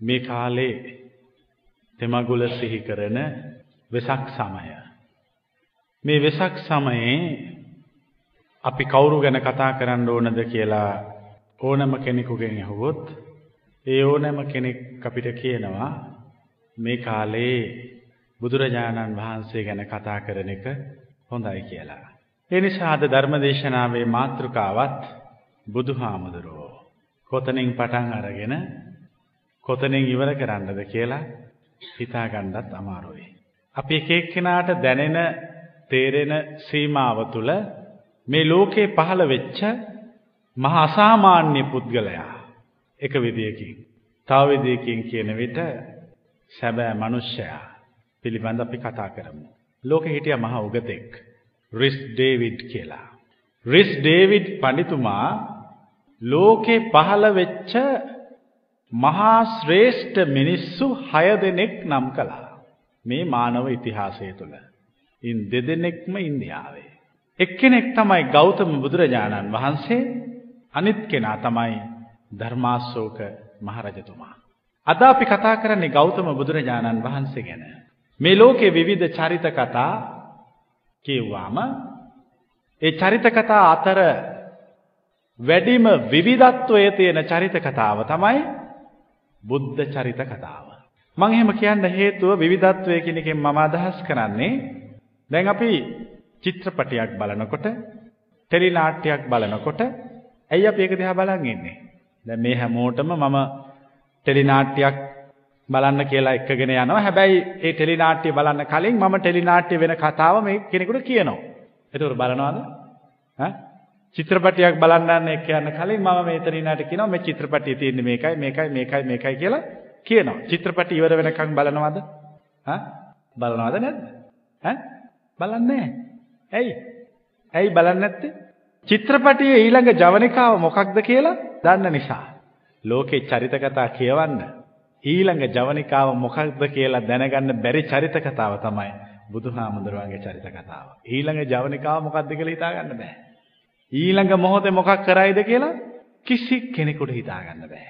මේ කාලේ තෙමගුල සිහි කරන වෙසක් සමය. මේ වෙසක් සමයේ අපි කවුරු ගැන කතා කරන්න ඕනද කියලා ඕනම කෙනෙකුගෙන් ඇහුවොත් ඒ ඕනෑම කෙනෙක් අපිට කියනවා මේ කාලේ බුදුරජාණන් වහන්සේ ගැන කතා කරන එක හොඳයි කියලා. ඒ නිසා අද ධර්මදේශනාවේ මාතෘකාවත් බුදුහාමුදුරුවෝ. කොතනින් පටන් අරගෙන කොතනින් ඉවර කරන්නද කියලා හිතාගන්නත් අමාරුයි. අපි එක එක්කෙනාට දැනෙන තේරෙන සීමාව තුළ මේ ලෝකේ පහළ වෙච්ච මහා අසාමාන්‍ය පුද්ගලයා එක විදියකින් තව විදියකින් කියන විට සැබෑ මිනිසයා පිළිබඳ අපි කතා කරමු. ලෝකෙ හිටිය මහා උගතෙක් රිස් ඩේවිඩ් කියලා. රිස් ඩේවිඩ් පඬිතුමා ලෝකේ පහළ වෙච්ච මහා ශ්‍රේෂ්ඨ මිනිස්සු 6 දෙනෙක් නම් කළා. මේ මානව ඉතිහාසය තුළ. ඉන් දෙදෙනෙක්ම ඉන්දියාවේ. එක්කෙනෙක් තමයි ගෞතම බුදුරජාණන් වහන්සේ අනිත් කෙනා තමයි ධර්මාශෝක මහරජතුමා. අද අපි කතා කරන්නේ ගෞතම බුදුරජාණන් වහන්සේ ගැන. මේ ලෝකේ විවිධ චරිත කතා කියවුවාම ඒ චරිත කතා අතර වැඩිම විවිධත්වයේ තියෙන චරිත කතාව තමයි බුද්ධ චරිත කතාව. මම එහෙම කියන්න හේතුව විවිධත්වය කියන එකෙන් මම අදහස් කරන්නේ දැන් අපි චිත්‍රපටයක් බලනකොට ටෙලි නාට්‍යයක් බලනකොට ඇයි අපි ඒක දිහා බලන් ඉන්නේ? දැන් මේ හැමෝටම මම ටෙලි නාට්‍යයක් බලන්න කියලා එක්කගෙන යනවා. හැබැයි ඒ ටෙලි නාට්‍ය බලන්න කලින් මම ටෙලි නාට්‍ය වෙන කතාව මේ කෙනෙකුට කියනවා. ඒතකොට බලනවද? ඈ චිත්‍රපටයක් බලන්න යන එක යන කලින් මම මේ ටෙලි නාට්‍ය කියනවා මේ චිත්‍රපටයේ තියෙන්නේ මේකයි මේකයි මේකයි මේකයි කියලා කියනවා. චිත්‍රපටි ඉවර වෙනකන් බලනවද? ඈ බලනවද නැද්ද? ඈ බලන්නේ ඇයි? ඇයි බලන්නේ නැත්තේ? චිත්‍රපටියේ ඊළඟ ජවනිකාව මොකක්ද කියලා දන්න නිසා. ලෝකේ චරිත කතා කියවන්න ඊළඟ ජවනිකාව මොකක්ද කියලා දැනගන්න බැරි චරිත කතාව තමයි බුදුහාමුදුරුවන්ගේ චරිත කතාව. ඊළඟ ජවනිකාව මොකක්ද කියලා හිතා ගන්න බෑ. ඊළඟ මොහොතේ මොකක් කරයිද කියලා කිසි කෙනෙකුට හිතා ගන්න බෑ.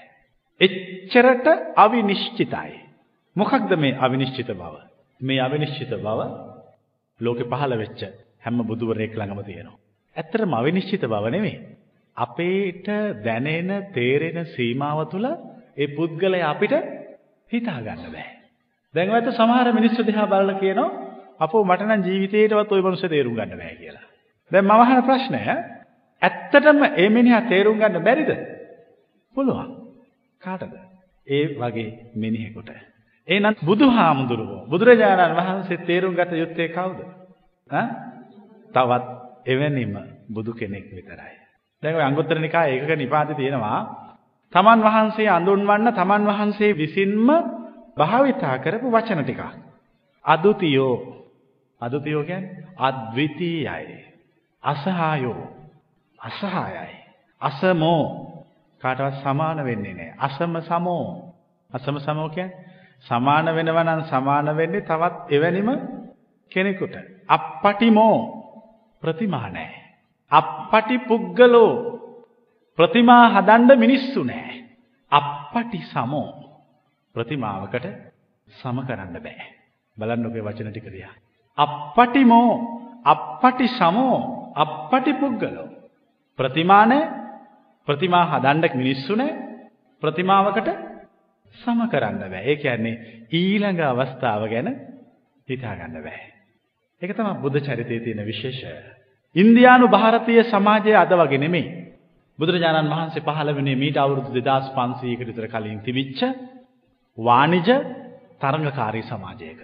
එච්චරට අවිනිශ්චිතයි. මොකක්ද මේ අවිනිශ්චිත බව? මේ අවිනිශ්චිත බව ලෝකේ පහළ වෙච්ච හැම බුදුවරයෙක් ළඟම තියෙනවා. ඇත්තටම අවිනිශ්චිත බව නෙමෙයි. අපේට දැනෙන තේරෙන සීමාව තුළ ඒ පුද්ගලයා අපිට හිතා ගන්න බෑ. දැන් ඔයත් සමහර මිනිස්සු දිහා බලලා කියනවා අපෝ මට නම් ජීවිතේටවත් ওই මනුස්සය තේරුම් ගන්න බෑ කියලා. දැන් මම අහන ප්‍රශ්නය ඇත්තටම ඒ මිනිහා තේරුම් ගන්න බැරිද? පුළුවන්. කාටද? ඒ වගේ මිනිහෙකුට. එහෙනම් බුදුහාමුදුරුවෝ බුදුරජාණන් වහන්සේ තේරුම් ගත යුත්තේ කවුද? ඈ? තවත් එවැනිම බුදු කෙනෙක් විතරයි. දැන් ඔය අංගුත්තර නිකායේ ඒකක නිපාතේ තියෙනවා තමන් වහන්සේ අඳුන්වන්න තමන් වහන්සේ විසින්ම භාවිතා කරපු වචන ටිකක්. අදුතියෝ අදුතියෝ කියන්නේ අද්විතීයයි. අසහායෝ අසහායයි. අසමෝ කාටවත් සමාන වෙන්නේ නැහැ. අසම සමෝ අසම සමෝ කියන්නේ සමාන වෙනවා නම් සමාන වෙන්නේ තවත් එවැනිම කෙනෙකුට. අප්පටිමෝ ප්‍රතිමා නැහැ. අප්පටි පුද්ගලෝ ප්‍රතිමා හදන්න මිනිස්සු නෑ. අප්පටි සමෝ ප්‍රතිමාවකට සම කරන්න බෑ. බලන්න ඔබේ වචන ටික දිහා. අප්පටිමෝ අප්පටි සමෝ අප්පටි පුද්ගලෝ ප්‍රතිමා නෑ ප්‍රතිමා හදන්න මිනිස්සු නෑ ප්‍රතිමාවකට සම කරන්න බෑ. ඒ කියන්නේ ඊළඟ අවස්ථාව ගැන හිතා ගන්න බෑ. ඒක තමයි බුද්ධ චරිතයේ තියෙන විශේෂය. ඉන්දියානු ಭಾರತೀಯ සමාජය අද වගේ නෙමෙයි. බුදුරජාණන් වහන්සේ පහළ වුණේ මීට අවුරුදු 2500කට විතර කලින් තිබිච්ච වාණිජ තරඟකාරී සමාජයක.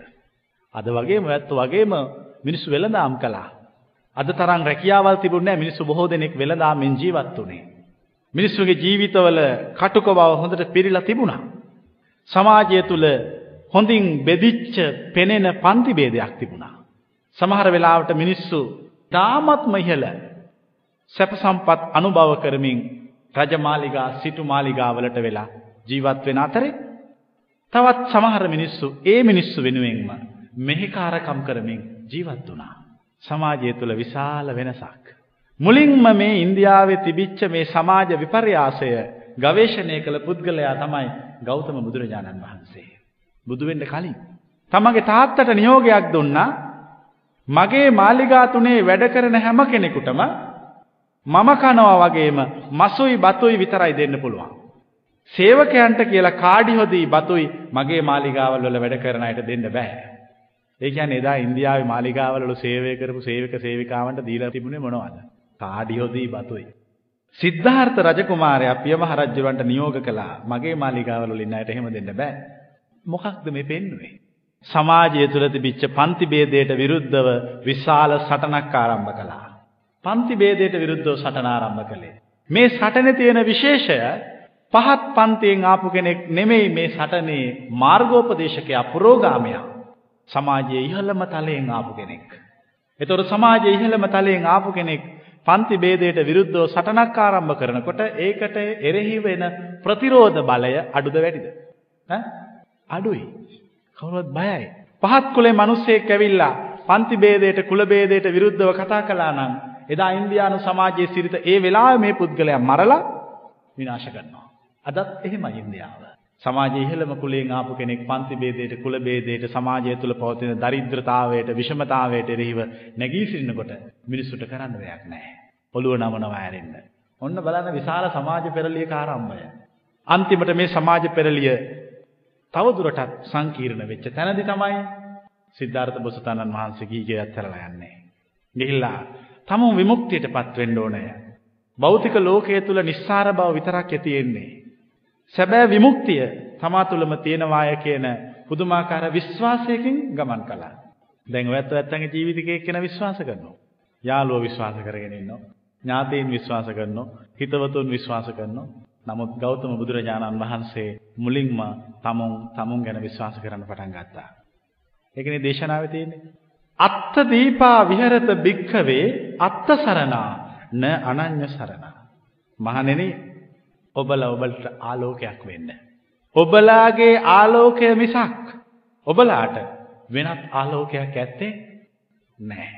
අද වගේම ඇත්ත වගේම මිනිස්සු වෙළඳාම් කළා. අද තරම් රැකියාවල් තිබුණේ නැහැ මිනිස්සු බොහෝ දෙනෙක් වෙළඳාමෙන් ජීවත් වුණේ. මිනිස්සුගේ ජීවිතවල කටුක බව හොඳට පිරීලා තිබුණා. සමාජය තුල හොඳින් බෙදිච්ච පෙනෙන පන්ති ભેදයක් තිබුණා. සමහර වෙලාවට මිනිස්සු තාමත්ම ඉහළ සැප සම්පත් අනුභව කරමින් රජමාලිගා සිටු මාලිගාවලට වෙලා ජීවත් වෙන අතරේ තවත් සමහර මිනිස්සු ඒ මිනිස්සු වෙනුවෙන්ම මෙහෙකාරකම් කරමින් ජීවත් වුණා. සමාජය තුළ විශාල වෙනසක්. මුලින්ම මේ ඉන්දියාවේ තිබිච්ච මේ සමාජ විපර්යාසය ගවේෂණය කළ පුද්ගලයා තමයි ගෞතම බුදුරජාණන් වහන්සේ. බුදු වෙන්න කලින් තමගේ තාත්තට නියෝගයක් දුන්නා මගේ මාලිගා තුනේ වැඩ කරන හැම කෙනෙකුටම මම කනවා වගේම මසුයි බතුයි විතරයි දෙන්න පුළුවන්. සේවකයන්ට කියලා කාඩි හොදී බතුයි මගේ මාලිගාවල් වල වැඩ කරන අයට දෙන්න බෑ. ඒ කියන්නේ එදා ඉන්දියාවේ මාලිගාවල වල සේවය කරපු සේවක සේවිකාවන්ට දීලා තිබුණේ මොනවද? කාඩි හොදී බතුයි. සිද්ධාර්ථ රජකුමාරයා පියමහ රජුවන්ට නියෝග කළා මගේ මාලිගාවල වල ඉන්න අයට එහෙම දෙන්න බෑ. මොකක්ද මේ පෙන්වන්නේ? සමාජය තුළ තිබිච්ච පන්ති ભેදයට විරුද්ධව විශාල සටනක් ආරම්භ කළා. පන්ති ભેදයට විරුද්ධව සටන ආරම්භ කළේ. මේ සටනේ තියෙන විශේෂය පහත් පන්තියෙන් ආපු කෙනෙක් නෙමෙයි මේ සටනේ මාර්ගෝපදේශකයා පුරෝගාමයා. සමාජයේ ඉහළම තලයෙන් ආපු කෙනෙක්. එතකොට සමාජයේ ඉහළම තලයෙන් ආපු කෙනෙක් පන්ති ભેදයට විරුද්ධව සටනක් ආරම්භ කරනකොට ඒකට එරෙහි වෙන ප්‍රතිරෝධ බලය අඩුද වැඩිද? අඩුයි. කවුරුවත් බයයි. පහත් කුලේ මිනිස්සෙක් ඇවිල්ලා පන්ති ભેදයට කුල ભેදයට විරුද්ධව කතා කළා නම් එදා ඉන්දියානු සමාජයේ සිට ඒ වෙලාවේ මේ පුද්ගලයා මරලා විනාශ කරනවා. අදත් එහෙමයි ඉන්දියාව. සමාජයේ ඉහළම කුලයෙන් ආපු කෙනෙක් පන්ති ભેදයට කුල ભેදයට සමාජය තුළ පවතින දරිද්‍රතාවයට විෂමතාවයට එරෙහිව නැගී සිටිනකොට මිනිසුන්ට කරන්න දෙයක් නැහැ. ඔළුව නමනවා ඇරෙන්න. ඔන්න බලන්න විශාල සමාජ පෙරලියක ආරම්භය. අන්තිමට මේ සමාජ පෙරලිය තවදුරටත් සංකීර්ණ වෙච්ච තැනදි තමයි සිද්ධාර්ථ බොසතාණන් වහන්සේ ගීගේ අත්හැරලා යන්නේ. ගිහිල්ලා තමුන් විමුක්තියටපත් වෙන්න ඕනේ. භෞතික ලෝකයේ තුල නිස්සාර බව විතරක් ඇතිෙන්නේ. සැබෑ විමුක්තිය තමා තුළම තියෙනවාය කියන පුදුමාකාර විශ්වාසයකින් ගමන් කළා. දැන් ඔයත් ඔයත්ගේ ජීවිතේ එක්කෙන විශ්වාස කරනවා. යාළුවෝ විශ්වාස කරගෙන ඉන්නවා. ඥාතීන් විශ්වාස කරනවා. හිතවතුන් විශ්වාස කරනවා. නමුත් ගෞතම බුදුරජාණන් වහන්සේ මුලින්ම තමුන් තමුන් ගැන විශ්වාස කරන්න පටන් ගත්තා. ඒකනේ දේශනාවේ තියෙන්නේ. අත්ත දීපා විහෙරත භික්ඛවේ අත්ත සරණා න අනඤ්‍ය සරණා. මහණෙනි ඔබල ඔබලට ආලෝකයක් වෙන්න. ඔබලාගේ ආලෝකය මිසක් ඔබලාට වෙනත් ආලෝකයක් ඇත්තේ නෑ.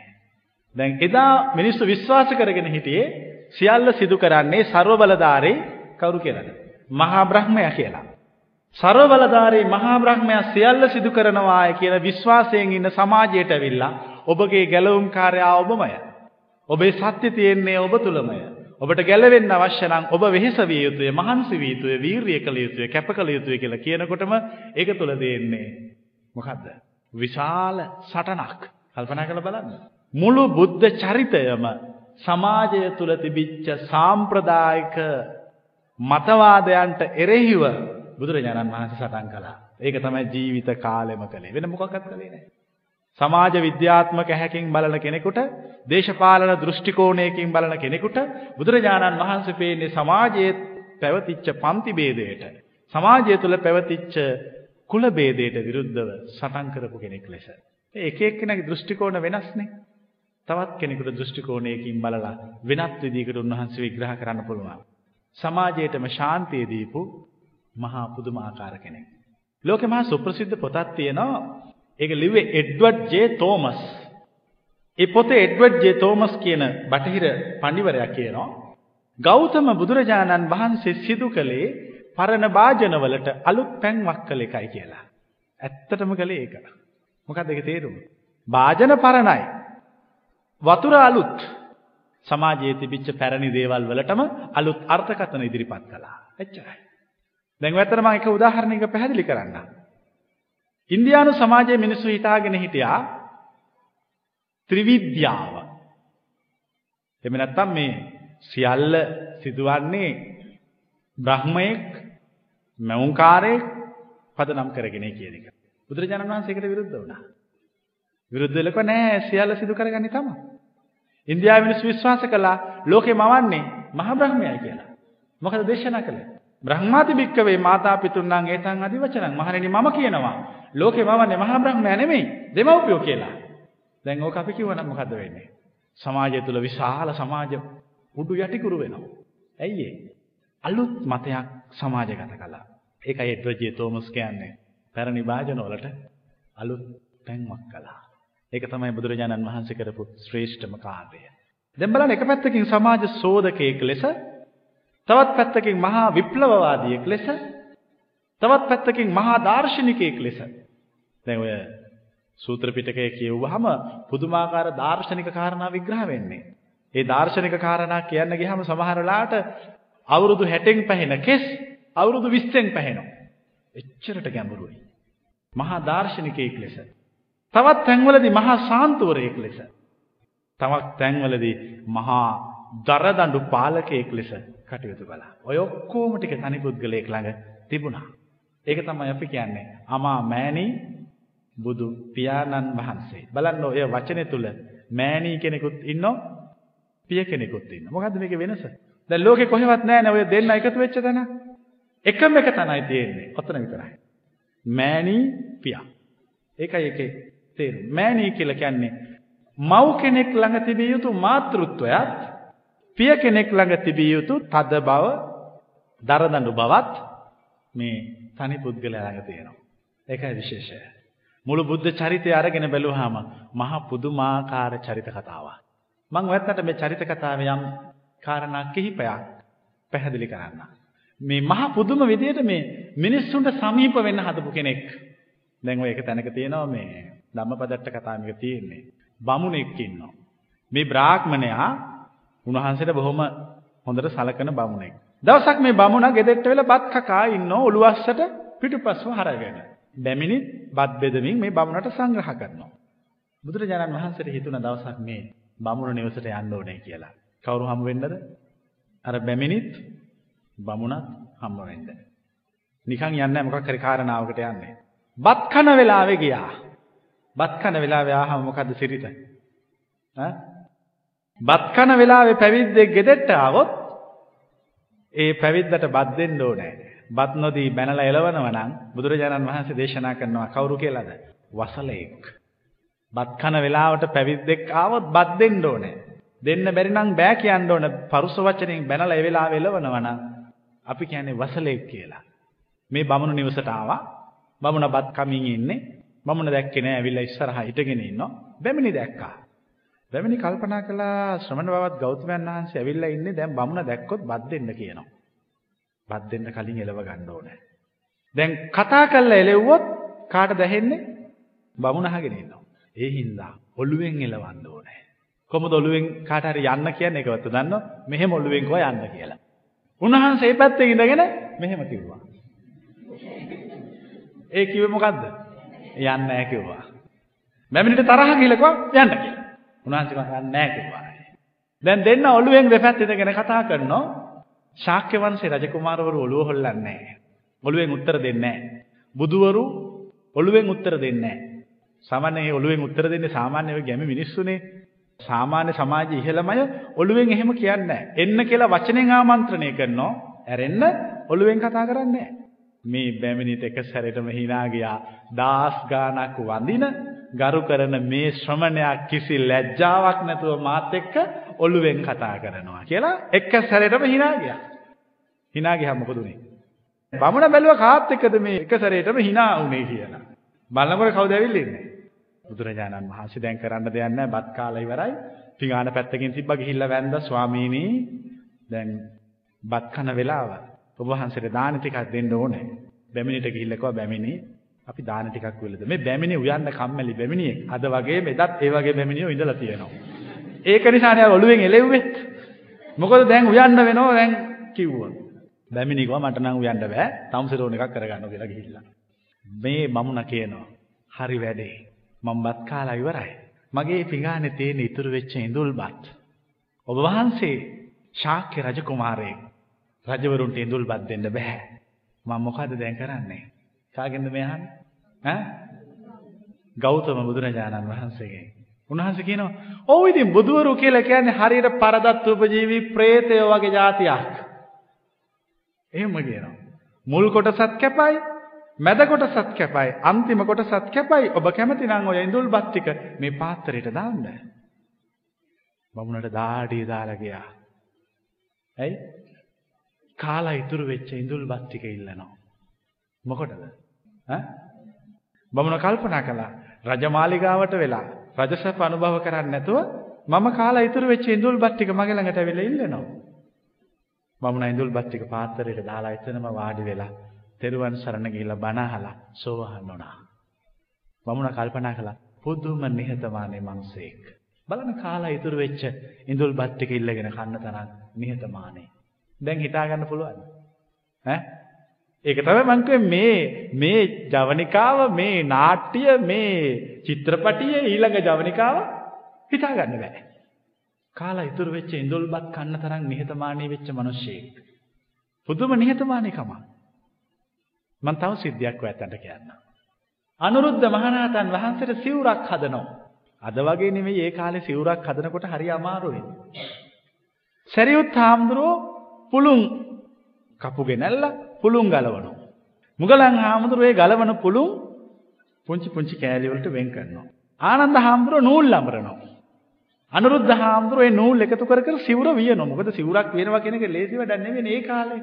දැන් එදා මිනිස්සු විශ්වාස කරගෙන හිටියේ සියල්ල සිදු කරන්නේ සර්වබලධාරී කවුරු කියලාද? මහා බ්‍රහ්මයා කියලා. සර්වබලධාරී මහා බ්‍රහ්මයා සියල්ල සිදු කරනවාය කියන විශ්වාසයෙන් ඉන්න සමාජයට ඇවිල්ලා ඔබගේ ගැලවුම් කාර්යය ඔබමය. ඔබේ සත්‍ය තියෙන්නේ ඔබ තුලමය. ඔබට ගැලවෙන්න අවශ්‍ය නම් ඔබ වෙහෙස විය යුතුය, මහන්සි විය යුතුය, වීරිය කළ යුතුය, කැප කළ යුතුය කියලා කියනකොටම ඒක තුල දෙන්නේ මොකද්ද? විශාල සටනක්. කල්පනා කරලා බලන්න. මුළු බුද්ධ චරිතයම සමාජය තුල තිබිච්ච සාම්ප්‍රදායික මතවාදයන්ට එරෙහිව බුදුරජාණන් වහන්සේ සටන් කළා. ඒක තමයි ජීවිත කාලෙම කළේ. වෙන මොකක්වත් කළේ නැහැ. සමාජ විද්‍යාත්මක හැකින් බලන කෙනෙකුට දේශපාලන දෘෂ්ටි කෝණයකින් බලන කෙනෙකුට බුදුරජාණන් වහන්සේ පේන්නේ සමාජයේ පැවතිච්ච පන්ති ભેදයට සමාජය තුළ පැවතිච්ච කුල ભેදයට විරුද්ධව සටන් කරපු කෙනෙක් ලෙස. ඒක එක්කෙනාගේ දෘෂ්ටි කෝණ වෙනස්නේ. තවත් කෙනෙකුට දෘෂ්ටි කෝණයකින් බලලා වෙනත් විදිහකට උන්වහන්සේ විග්‍රහ කරන්න පුළුවන්. සමාජයටම ශාන්තිය දීපු මහා පුදුමාකාර කෙනෙක්. ලෝකේ මහා සුප්‍රසිද්ධ පොතක් තියෙනවා. ඒක ලිව්වේ එඩ්වඩ් ජේ තෝමස්. ඒ පොතේ එඩ්වඩ් ජේ තෝමස් කියන බටහිර පඬිවරයා කියනවා ගෞතම බුදුරජාණන් වහන්සේ සිදු කළේ පරණ වාජනවලට අලුත් පැන්වක් කළ එකයි කියලා. ඇත්තටම කළේ ඒක. මොකක්ද ඒකේ තේරුම? වාජන පරණයි. වතුර අලුත්. සමාජයේ තිබිච්ච පැරණි දේවල් වලටම අලුත් අර්ථකථන ඉදිරිපත් කළා. එච්චරයි. දැන් වැතර මම එක උදාහරණයක පැහැදිලි කරන්නම්. ඉන්දියානු සමාජයේ මිනිස්සු හිතාගෙන හිටියා ත්‍රිවිද්‍යාව. එහෙම නැත්නම් මේ සියල්ල සිදුවන්නේ බ්‍රහ්මයෙක් මෞංකාරයෙක් පදනම් කරගෙන කියන එක. බුදුරජාණන් වහන්සේ ඒකට විරුද්ධ වුණා. විරුද්ධ වෙලක නෑ සියල්ල සිදු කරගන්නේ තමයි. ඉන්දියාවේ මිනිස්සු විශ්වාස කළා ලෝකේ මවන්නේ මහ බ්‍රහ්මයයි කියලා. මොකද දේශනා කළේ? බ්‍රහ්මාති භික්කවේ මාතා පිතුන්නම් ඒතං අදිවචනං මහණෙනි මම කියනවා ලෝකේ මවන්නේ මහා බ්‍රහ්මයා නෙමෙයි දෙමව්පියෝ කියලා. දැන් ඕක අපි කිව්වනම් මොකද්ද වෙන්නේ? සමාජය තුල විශාල සමාජ උඩු යටිකුරු වෙනවා. ඇයි අලුත් මතයක් සමාජගත කළා. ඒකයි එඩ්වර්ඩ් තෝමස් කියන්නේ. පැරණි වාජන වලට අලුත් පැන්වක් කළා. ඒක තමයි බුදුරජාණන් වහන්සේ කරපු ශ්‍රේෂ්ඨම කාර්යය. දැන් බලන්න එක පැත්තකින් සමාජ සෝදකයෙක් ලෙස තවත් පැත්තකින් මහා විප්ලවවාදියෙක් ලෙස තවත් පැත්තකින් මහා දාර්ශනිකයෙක් ලෙස. දැන් ඔය සූත්‍ර පිටකය කියවුවහම පුදුමාකාර දාර්ශනික කාරණා විග්‍රහ වෙන්නේ. ඒ දාර්ශනික කාරණා කියන්න ගියහම සමහර වෙලාවට අවුරුදු 60න් පැහෙන කෙස් අවුරුදු 20න් පැහෙනවා. එච්චරට ගැඹුරුයි. මහා දාර්ශනිකයෙක් ලෙස. තවත් තැන්වලදී මහා සාන්තුවරයෙක් ලෙස. තවත් තැන්වලදී මහා දරදඬු පාලකයෙක් ලෙස කටයුතු කළා. ඔය ඔක්කොම ටික තනි පුද්ගලයෙක් ළඟ තිබුණා. ඒක තමයි අපි කියන්නේ අමා මෑණී බුදු පියාණන් වහන්සේ. බලන්න ඔය වචනේ තුල මෑණී කෙනෙකුත් ඉන්නෝ පිය කෙනෙකුත් ඉන්නවා. මොකද්ද මේකේ වෙනස? දැන් ලෝකේ කොහෙවත් නැහැ නේ ඔය දෙන්න එකතු වෙච්ච තැන. එකම එක තැනයි තියෙන්නේ. ඔතන විතරයි. මෑණී පියා. ඒකයි ඒකේ තේරුම. මෑණී කියලා කියන්නේ මව් කෙනෙක් ළඟ තිබිය යුතු මාතෘත්වයත් පිය කෙනෙක් ළඟ තිබිය යුතු තද බව, දරදඬු බවත් මේ තනි පුද්ගලයා ළඟ තියෙනවා. ඒකයි විශේෂය. මුළු බුද්ධ චරිතය අරගෙන බැලුවාම මහා පුදුමාකාර චරිත කතාවක්. මම ඔයත්නට මේ චරිත කතාවේ යම් කාරණා කිහිපයක් පැහැදිලි කරන්න. මේ මහා පුදුම විදියට මේ මිනිස්සුන්ට සමීප වෙන්න හදපු කෙනෙක්. දැන් ඔය එක තැනක තියෙනවා මේ ධම්මපදට්ට කතාව මේක තියෙන්නේ. බමුණෙක් ඉන්නවා. මේ බ්‍රාහ්මණයා උන්වහන්සේට බොහොම හොඳට සලකන බමුණෙක්. දවසක් මේ බමුණා ගෙදරට වෙලා බත් කකා ඉන්නෝ ඔළුවස්සට පිටුපස්ව හරගෙන. බැමිණිත් බත් බෙදමින් මේ බමුණට සංග්‍රහ කරනවා. බුදුරජාණන් වහන්සේට හිතුණ දවසක් මේ බමුණ නිවසට යන්න ඕනේ කියලා. කවුරු හමු වෙන්නද? අර බැමිණිත් බමුණත් හම්බ වෙන්න. නිකන් යන්නේ නැහැ මොකක් හරි කාරණාවකට යන්නේ. බත් කන වෙලාවේ ගියා. බත් කන වෙලාවේ ආහම මොකද්ද සිරිත? ඈ? බත් කන වෙලාවේ පැවිද්දෙක් ගෙදෙට්ට ආවොත් ඒ පැවිද්දට බත් දෙන්න ඕනේ. බත් නොදී බැනලා එලවනවා නම් බුදුරජාණන් වහන්සේ දේශනා කරනවා කවුරු කියලාද? වසලෙක්. බත් කන වෙලාවට පැවිද්දෙක් ආවොත් බත් දෙන්න ඕනේ. දෙන්න බැරි නම් බෑ කියන්න ඕන. පරුස වචනෙන් බැනලා ඒ වෙලාවෙ එලවනවා නම් අපි කියන්නේ වසලෙක් කියලා. මේ බමුණු නිවසට ආවා. බමුණ බත් කමින් ඉන්නේ. බමුණ දැක්කේ නෑ ඇවිල්ලා ඉස්සරහා හිටගෙන ඉන්නවා. බැමිණි දැක්කා. බැමිණි කල්පනා කළා ශ්‍රමණ බවත් ගෞතමයන් වහන්සේ ඇවිල්ලා ඉන්නේ දැන් බමුණ දැක්කොත් බත් දෙන්න කියනවා. බත් දෙන්න කලින් එලව ගන්න ඕනේ. දැන් කතා කරලා එලෙව්වොත් කාටද ඇහෙන්නේ? බමුණ අහගෙන ඉන්නවා. ඒ හින්දා ඔළුවෙන් එලවන්න ඕනේ. කොහොමද ඔළුවෙන් කාට හරි යන්න කියන්නේ ඒකවත් දන්නව? මෙහෙම ඔළුවෙන් කෝ යන්න කියලා. උන්වහන්සේ ඒ පැත්තේ ඉඳගෙන මෙහෙම කිව්වා. ඒ කිව්වේ මොකද්ද? යන්න නැහැ කිව්වා. මැමිනිට තරහ ගිහලා කිව්වා යන්න කියලා. උන්වහන්සේ කිව්වා යන්න නැහැ කිව්වා. දැන් දෙන්න ඔළුවෙන් දෙපැත්ත ඉඳගෙන කතා කරනවා. ශාක්‍ය වංශේ රජකුමාරවරු ඔළුව හොල්ලන්නේ නැහැ. ඔළුවෙන් උත්තර දෙන්නේ නැහැ. බුදුවරු ඔළුවෙන් උත්තර දෙන්නේ නැහැ. සාමාන්‍යයෙන් ඔළුවෙන් උත්තර දෙන්නේ සාමාන්‍යව ගැමි මිනිස්සුනේ. සාමාන්‍ය සමාජයේ ඉහළමය ඔළුවෙන් එහෙම කියන්නේ එන්න කියලා වචනෙන් ආමන්ත්‍රණය කරනවා. ඇරෙන්න ඔළුවෙන් කතා කරන්නේ මේ බැමිණිට එක සැරේටම hina ගියා. දාස් ගානක් වඳින ගරු කරන මේ ශ්‍රමණයා කිසි ලැජ්ජාවක් නැතුව මාත් එක්ක ඔළුවෙන් කතා කරනවා කියලා එක සැරේටම hina ගියා. hina ගියා මොකද උනේ? බමුණ බැලුවා කාත් එක්කද මේ එක සැරේටම hina උනේ කියලා. බලනකොට කවුද ඇවිල්ලා ඉන්නේ? බුදුරජාණන් වහන්සේ දැන් කරන්න දෙයක් නැහැ බත් කාලා ඉවරයි. පිඟාන පැත්තකින් තිබ්බා ගිහිල්ලා වැන්දා ස්වාමීනි දැන් බත් කන වෙලාව. ඔබ වහන්සේට දාන ටිකක් දෙන්න ඕනේ. බැමිණිට ගිහිල්ලා කිව්වා බැමිණි අපි දාන ටිකක් වෙලද මේ බැමිණි උයන්න කම්මැලි බැමිණියෙක්. අද වගේ මෙදත් ඒ වගේ බැමිණියෝ ඉඳලා තියෙනවා. ඒක නිසානේ ඔළුවෙන් එලෙව්වෙත්. මොකද දැන් උයන්න වෙනවා දැන් කිව්වා. බැමිණි කිව්වා මට නම් උයන්න බෑ. තමුසෙරෝන් එකක් කරගන්න කියලා ගිහිල්ලා. මේ මමුණ කියනවා. හරි වැඩේ. මම බත් කාලා ඉවරයි. මගේ පිඟානේ තියෙන ඉතුරු වෙච්ච ඉඳුල්බත්. ඔබ වහන්සේ ශාක්‍ය රජ කුමාරයෙක්. රජවරුන්ට ඉඳුල්බත් දෙන්න බෑ. මම මොකද දැන් කරන්නේ? කාගෙන්ද මේ අහන්නේ? ඈ? ගෞතම බුදුරජාණන් වහන්සේගෙන්. උන්වහන්සේ කියනවා ඔව් ඉතින් බුදුවරු කියලා කියන්නේ හරියට පරදත් උපජීවි ප්‍රේතයෝ වගේ જાතියක්. එහෙම කියනවා. මුල් කොටසත් කැපයි මැද කොටසත් කැපයි අන්තිම කොටසත් කැපයි ඔබ කැමති නම් ඔය ඉඳුල් බත් ටික මේ පාත්‍රයට දාන්න. බමුණට දාඩිය දාලා ගියා. ඇයි? කාලා ඉතුරු වෙච්ච ඉඳුල් බත් ටික ඉල්ලනවා. මොකටද? ඈ? බමුණ කල්පනා කළා රජමාලිගාවට වෙලා රජසප අනුභව කරන්නේ නැතුව මම කාලා ඉතුරු වෙච්ච ඉඳුල් බත් ටික මගේ ළඟට ඇවිල්ලා ඉල්ලනවා. බමුණ ඉඳුල් බත් ටික පාත්‍රයට දාලා එතනම වාඩි වෙලා තෙරුවන් සරණ ගිහිල්ලා බණ අහලා සෝවහන් වුණා. බමුණ කල්පනා කළා පුදුම නිහතමානී මිනිසෙක්. බලන්න කාලා ඉතුරු වෙච්ච ඉඳුල් බත් ටික ඉල්ලගෙන කන්න තරම් නිහතමානී. දැන් හිතා ගන්න පුළුවන්. ඈ ඒක තමයි මං මේ මේ ජවනිකාව මේ නාට්‍ය මේ චිත්‍රපටියේ ඊළඟ ජවනිකාව හිතා ගන්න බෑ. කාලා ඉතුරු වෙච්ච ඉඳුල්පත් කන්න තරම් නිහතමානී වෙච්ච මිනිස්සෙක්. පුදුම නිහතමානීකම. මං තව සිද්ධියක් ඔයයන්ට කියන්නම්. අනුරුද්ධ මහරහතන් වහන්සේට සිවුරක් හදනවා. අද වගේ නෙමෙයි ඒ කාලේ සිවුරක් හදනකොට හරි අමාරුයි. සරියුත් හාමුදුරුවෝ පුළුන් කපු ගෙනල්ලා පුළුන් ගලවනවා. මුගලන් හාමුදුරුවෝ ඒ ගලවන පුළුන් පුංචි පුංචි කෑලි වලට වෙන් කරනවා. ආනන්ද හාමුදුරුවෝ නූල් අඹරනවා. අනුරුද්ධ හාමුදුරුවෝ ඒ නූල් එකතු කර කර සිවුර වියනවා. මොකද සිවුරක් වියනවා කියන එක ලේසි වැඩක් නෙවෙයි ඒ කාලේ.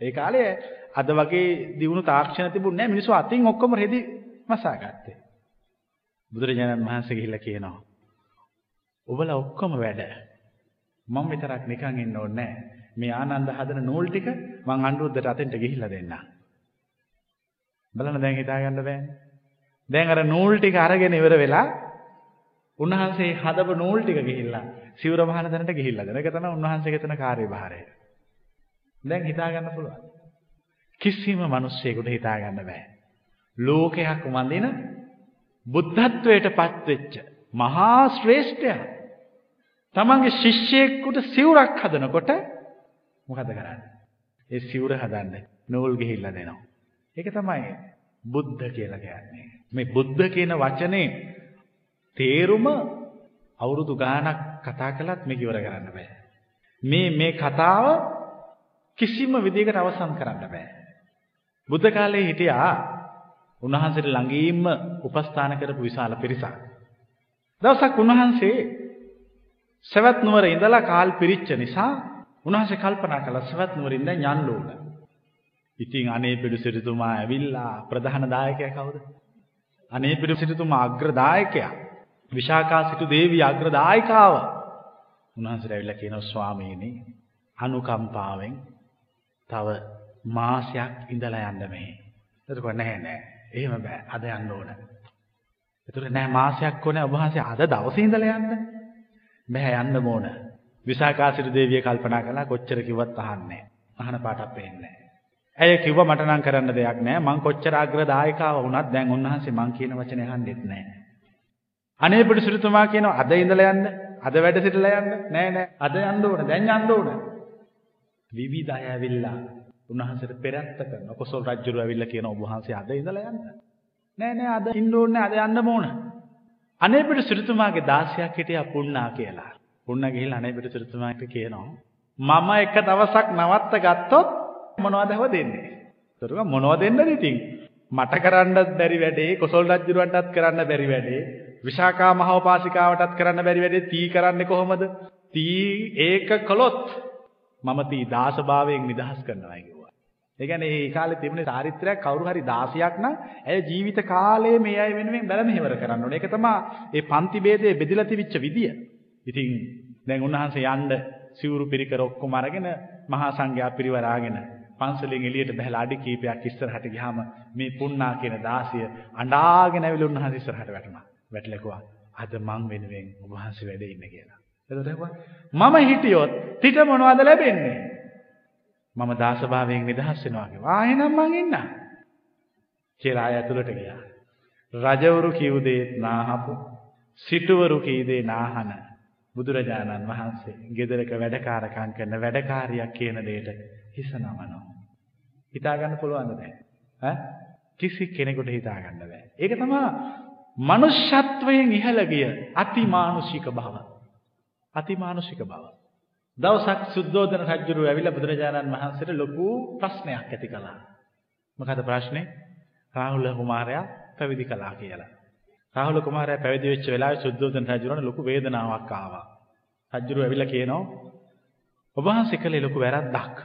ඒ කාලේ අද වගේ දියුණු තාක්ෂණ තිබුණේ නැහැ. මිනිස්සු අතින් ඔක්කොම රෙදි මසා ගත්තේ. බුදුරජාණන් වහන්සේ ගිහිල්ලා කියනවා. ඔබලා ඔක්කොම වැඩ. මම විතරක් නිකන් ඉන්න ඕනේ නැහැ. මේ ආනන්ද හදන නූල් ටික මං අනුරුද්ධට අතෙන්ට ගිහිල්ලා දෙන්නම්. බලන්න දැන් හිතා ගන්න බෑනේ. දැන් අර නූල් ටික අරගෙන ඉවර වෙලා උන්වහන්සේ හදපු නූල් ටික ගිහිල්ලා සිවුර මහන තැනට ගිහිල්ලා දෙන එක තමයි උන්වහන්සේගේ තන කාර්යභාරය. දැන් හිතා ගන්න පුළුවන්. කිසිම මිනිස්සෙකුට හිතා ගන්න බෑ. ලෝකයක් වඳින බුද්ධත්වයට පත්වෙච්ච මහා ශ්‍රේෂ්ඨයා තමන්ගේ ශිෂ්‍යයෙකුට සිවුරක් හදනකොට මොකද කරන්නේ? ඒ සිවුර හදන්න නූල් ගිහිල්ලා දෙනවා. ඒක තමයි බුද්ධ කියලා කියන්නේ. මේ බුද්ධ කියන වචනේ තේරුම අවුරුදු ගාණක් කතා කළත් මේක ඉවර කරන්න බෑ. මේ මේ කතාව කිසිම විදිහකට අවසන් කරන්න බෑ. බුද්ධ කාලේ හිටියා උන්වහන්සේට ළඟින්ම උපස්ථාන කරපු විශාල පිරිසක්. දවසක් උන්වහන්සේ සවැත් නුවර ඉඳලා කාල් පිරිච්ච නිසා උන්වහන්සේ කල්පනා කළා සවැත් නුවර ඉඳන් යන්න ඕන. ඉතින් අනේ පිටු සිටුතුමා ඇවිල්ලා ප්‍රධාන දායකයා කවුද? අනේ පිටු සිටුතුමා අග්‍රදායකයා. විශාකා සිටු දේවිය අග්‍රදායිකාව. උන්වහන්සේට ඇවිල්ලා කියනවා ස්වාමීනි අනුකම්පාවෙන් තව මාසයක් ඉඳලා යන්න මෙහි. එතකොට නැහැ නෑ. එහෙම බෑ. අද යන්න ඕන. එතකොට නෑ මාසයක් ඕනේ ඔබ වහන්සේ අද දවසේ ඉඳලා යන්න. බෑ යන්න ඕන. විසාකාසිරි දේවිය කල්පනා කළා කොච්චර කිව්වත් අහන්නේ අහන පාටක් පේන්නේ ඇය කිව්වා මට නම් කරන්න දෙයක් නෑ මං කොච්චර අග්‍රදායකාව වුණත් දැන් උන්වහන්සේ මං කියන වචනේ අහන්නෙත් නෑ අනේ පිටුසිරිතුමා කියනවා අද ඉඳලා යන්න. අද වැඩ සිටලා යන්න. නෑ නෑ. අද යන්න ඕන. දැන් යන්න ඕන. විවිධ අය ඇවිල්ලා උන්වහන්සේට පෙරත්ත කරන කොසල් රජුරු ඇවිල්ලා කියන ඔබ වහන්සේ අද ඉඳලා යන්න. නෑ නෑ. අද ඉන්න ඕනේ. අද යන්න ඕන. අනේ පිටුසිරිතුමාගේ 16ක් හිටියා පුන්නා කියලා. පුන්න ගිහිල්ලා අනේ පිටුසිරිතුමාට කියනවා මම එක දවසක් නවත්ත ගත්තොත් මොනවද හව දෙන්නේ? ඒතරුවා මොනවද දෙන්නද ඉතින්? මට කරන්නත් බැරි වැඩේ, කොසල් රජුරවන්ටත් කරන්න බැරි වැඩේ, විශාකා මහෝපාසිකාවටත් කරන්න බැරි වැඩේ තී කරන්නේ කොහොමද? තී ඒක කළොත් මම තී දාසභාවයෙන් නිදහස් කරනවා කිව්වා. ඒ කියන්නේ මේ කාලේ තිබුණේ චාරිත්‍රාක් කවුරු හරි 16ක් නම් ඇය ජීවිත කාලයේ මේ අය වෙනුවෙන් බැල මෙහෙවර කරන්න ඕනේ. ඒක තමයි මේ පන්ති ભેදයේ බෙදලා තිබිච්ච විදිය. ඉතින් දැන් උන්වහන්සේ යන්න සිවුරු පිරිකර ඔක්කොම අරගෙන මහා සංඝයා පිරිවරාගෙන පන්සලෙන් එළියට බහලා අඩි කීපයක් ඉස්සරහට ගියාම මේ පුන්නා කියන දාසිය අඬාගෙන ඇවිල්ලා උන්වහන්සේ ඉස්සරහට වැටුණා. වැටලා කිව්වා අද මං වෙනුවෙන් ඔබ වහන්සේ වැඩ ඉන්න කියලා. එතකොට කිව්වා මම හිටියොත් පිට මොනවද ලැබෙන්නේ? මම දාසභාවයෙන් නිදහස් වෙනවා කිව්වා. ආ එහෙනම් මං ඉන්න. කියලා ආය ඇතුළට ගියා. රජවරු කිව් දේ නාහපු සිටුවරු කී දේ නාහන බුදුරජාණන් වහන්සේ ගෙදරක වැඩකාරකම් කරන වැඩකාරියක් කියන දෙයට හිස නමනවා. හිතා ගන්න පුළුවන්ද දැන්? ඈ කිසි කෙනෙකුට හිතා ගන්න බෑ. ඒක තමයි මනුෂ්‍යත්වයෙන් ඉහළ ගිය අතිමානුෂික බව. අතිමානුෂික බව. දවසක් සුද්ධෝදන රජුරු ඇවිල්ලා බුදුරජාණන් වහන්සේට ලොකු ප්‍රශ්නයක් ඇති කළා. මොකද ප්‍රශ්නේ? රාහුල කුමාරයා පැවිදි කළා කියලා. රාහුල කුමාරයා පැවිදි වෙච්ච වෙලාවේ සුද්ධෝදන රජුරණ ලොකු වේදනාවක් ආවා. රජුරු ඇවිල්ලා කියනවා ඔබ වහන්සේ කළේ ලොකු වැරද්දක්.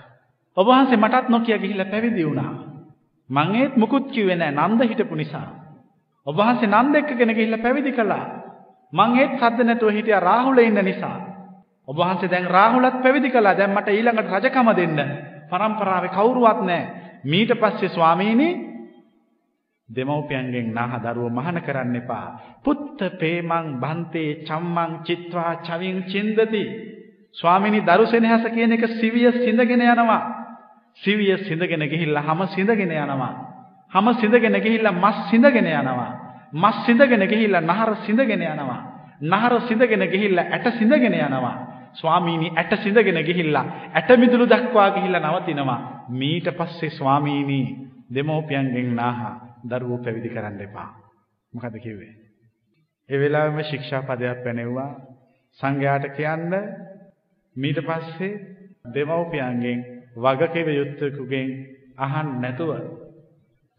ඔබ වහන්සේ මටත් නොකිය ගිහිල්ලා පැවිදි වුණා. මං ඒත් මුකුත් කිව්වේ නෑ නන්ද හිටපු නිසා. ඔබ වහන්සේ නන්ද එක්කගෙන ගිහිල්ලා පැවිදි කළා. මං ඒත් සද්ද නැතුව හිටියා රාහුල ඉන්න නිසා. ඔබ වහන්සේ දැන් රාහුලත් පැවිදි කළා. දැන් මට ඊළඟට රජකම දෙන්න. පරම්පරාවේ කවුරුවත් නෑ. මීට පස්සේ ස්වාමීනි දෙමව්පියන්ගෙන් නාහ දරුවෝ මහාන කරන්න එපා. පුත්ත පේමං බන්තේ චම්මං චිත්වා චවින් චින්දති. ස්වාමීනි දරුසෙනෙහස කියන එක සිවිය සිඳගෙන යනවා. සිවිය සිඳගෙන ගිහිල්ලා හැම සිඳගෙන යනවා. හැම සිඳගෙන ගිහිල්ලා මස් සිඳගෙන යනවා. මස් සිඳගෙන ගිහිල්ලා නහර සිඳගෙන යනවා. නහර සිඳගෙන ගිහිල්ලා ඇට සිඳගෙන යනවා. ස්වාමීනි ඇට සිඳගෙන ගිහිල්ලා ඇට මිදුළු දක්වා ගිහිල්ලා නවතිනවා. මීට පස්සේ ස්වාමීනි දෙමෝපියන්ගෙන් නාහා දරුවෝ පැවිදි කරන්න එපා. මොකද කිව්වේ? ඒ වෙලාවෙම ශික්ෂා පදයක් පැනෙව්වා සංඝයාට කියන්න මීට පස්සේ දෙමව්පියන්ගෙන් වගකීම යුත්තකුගෙන් අහන්න නැතුව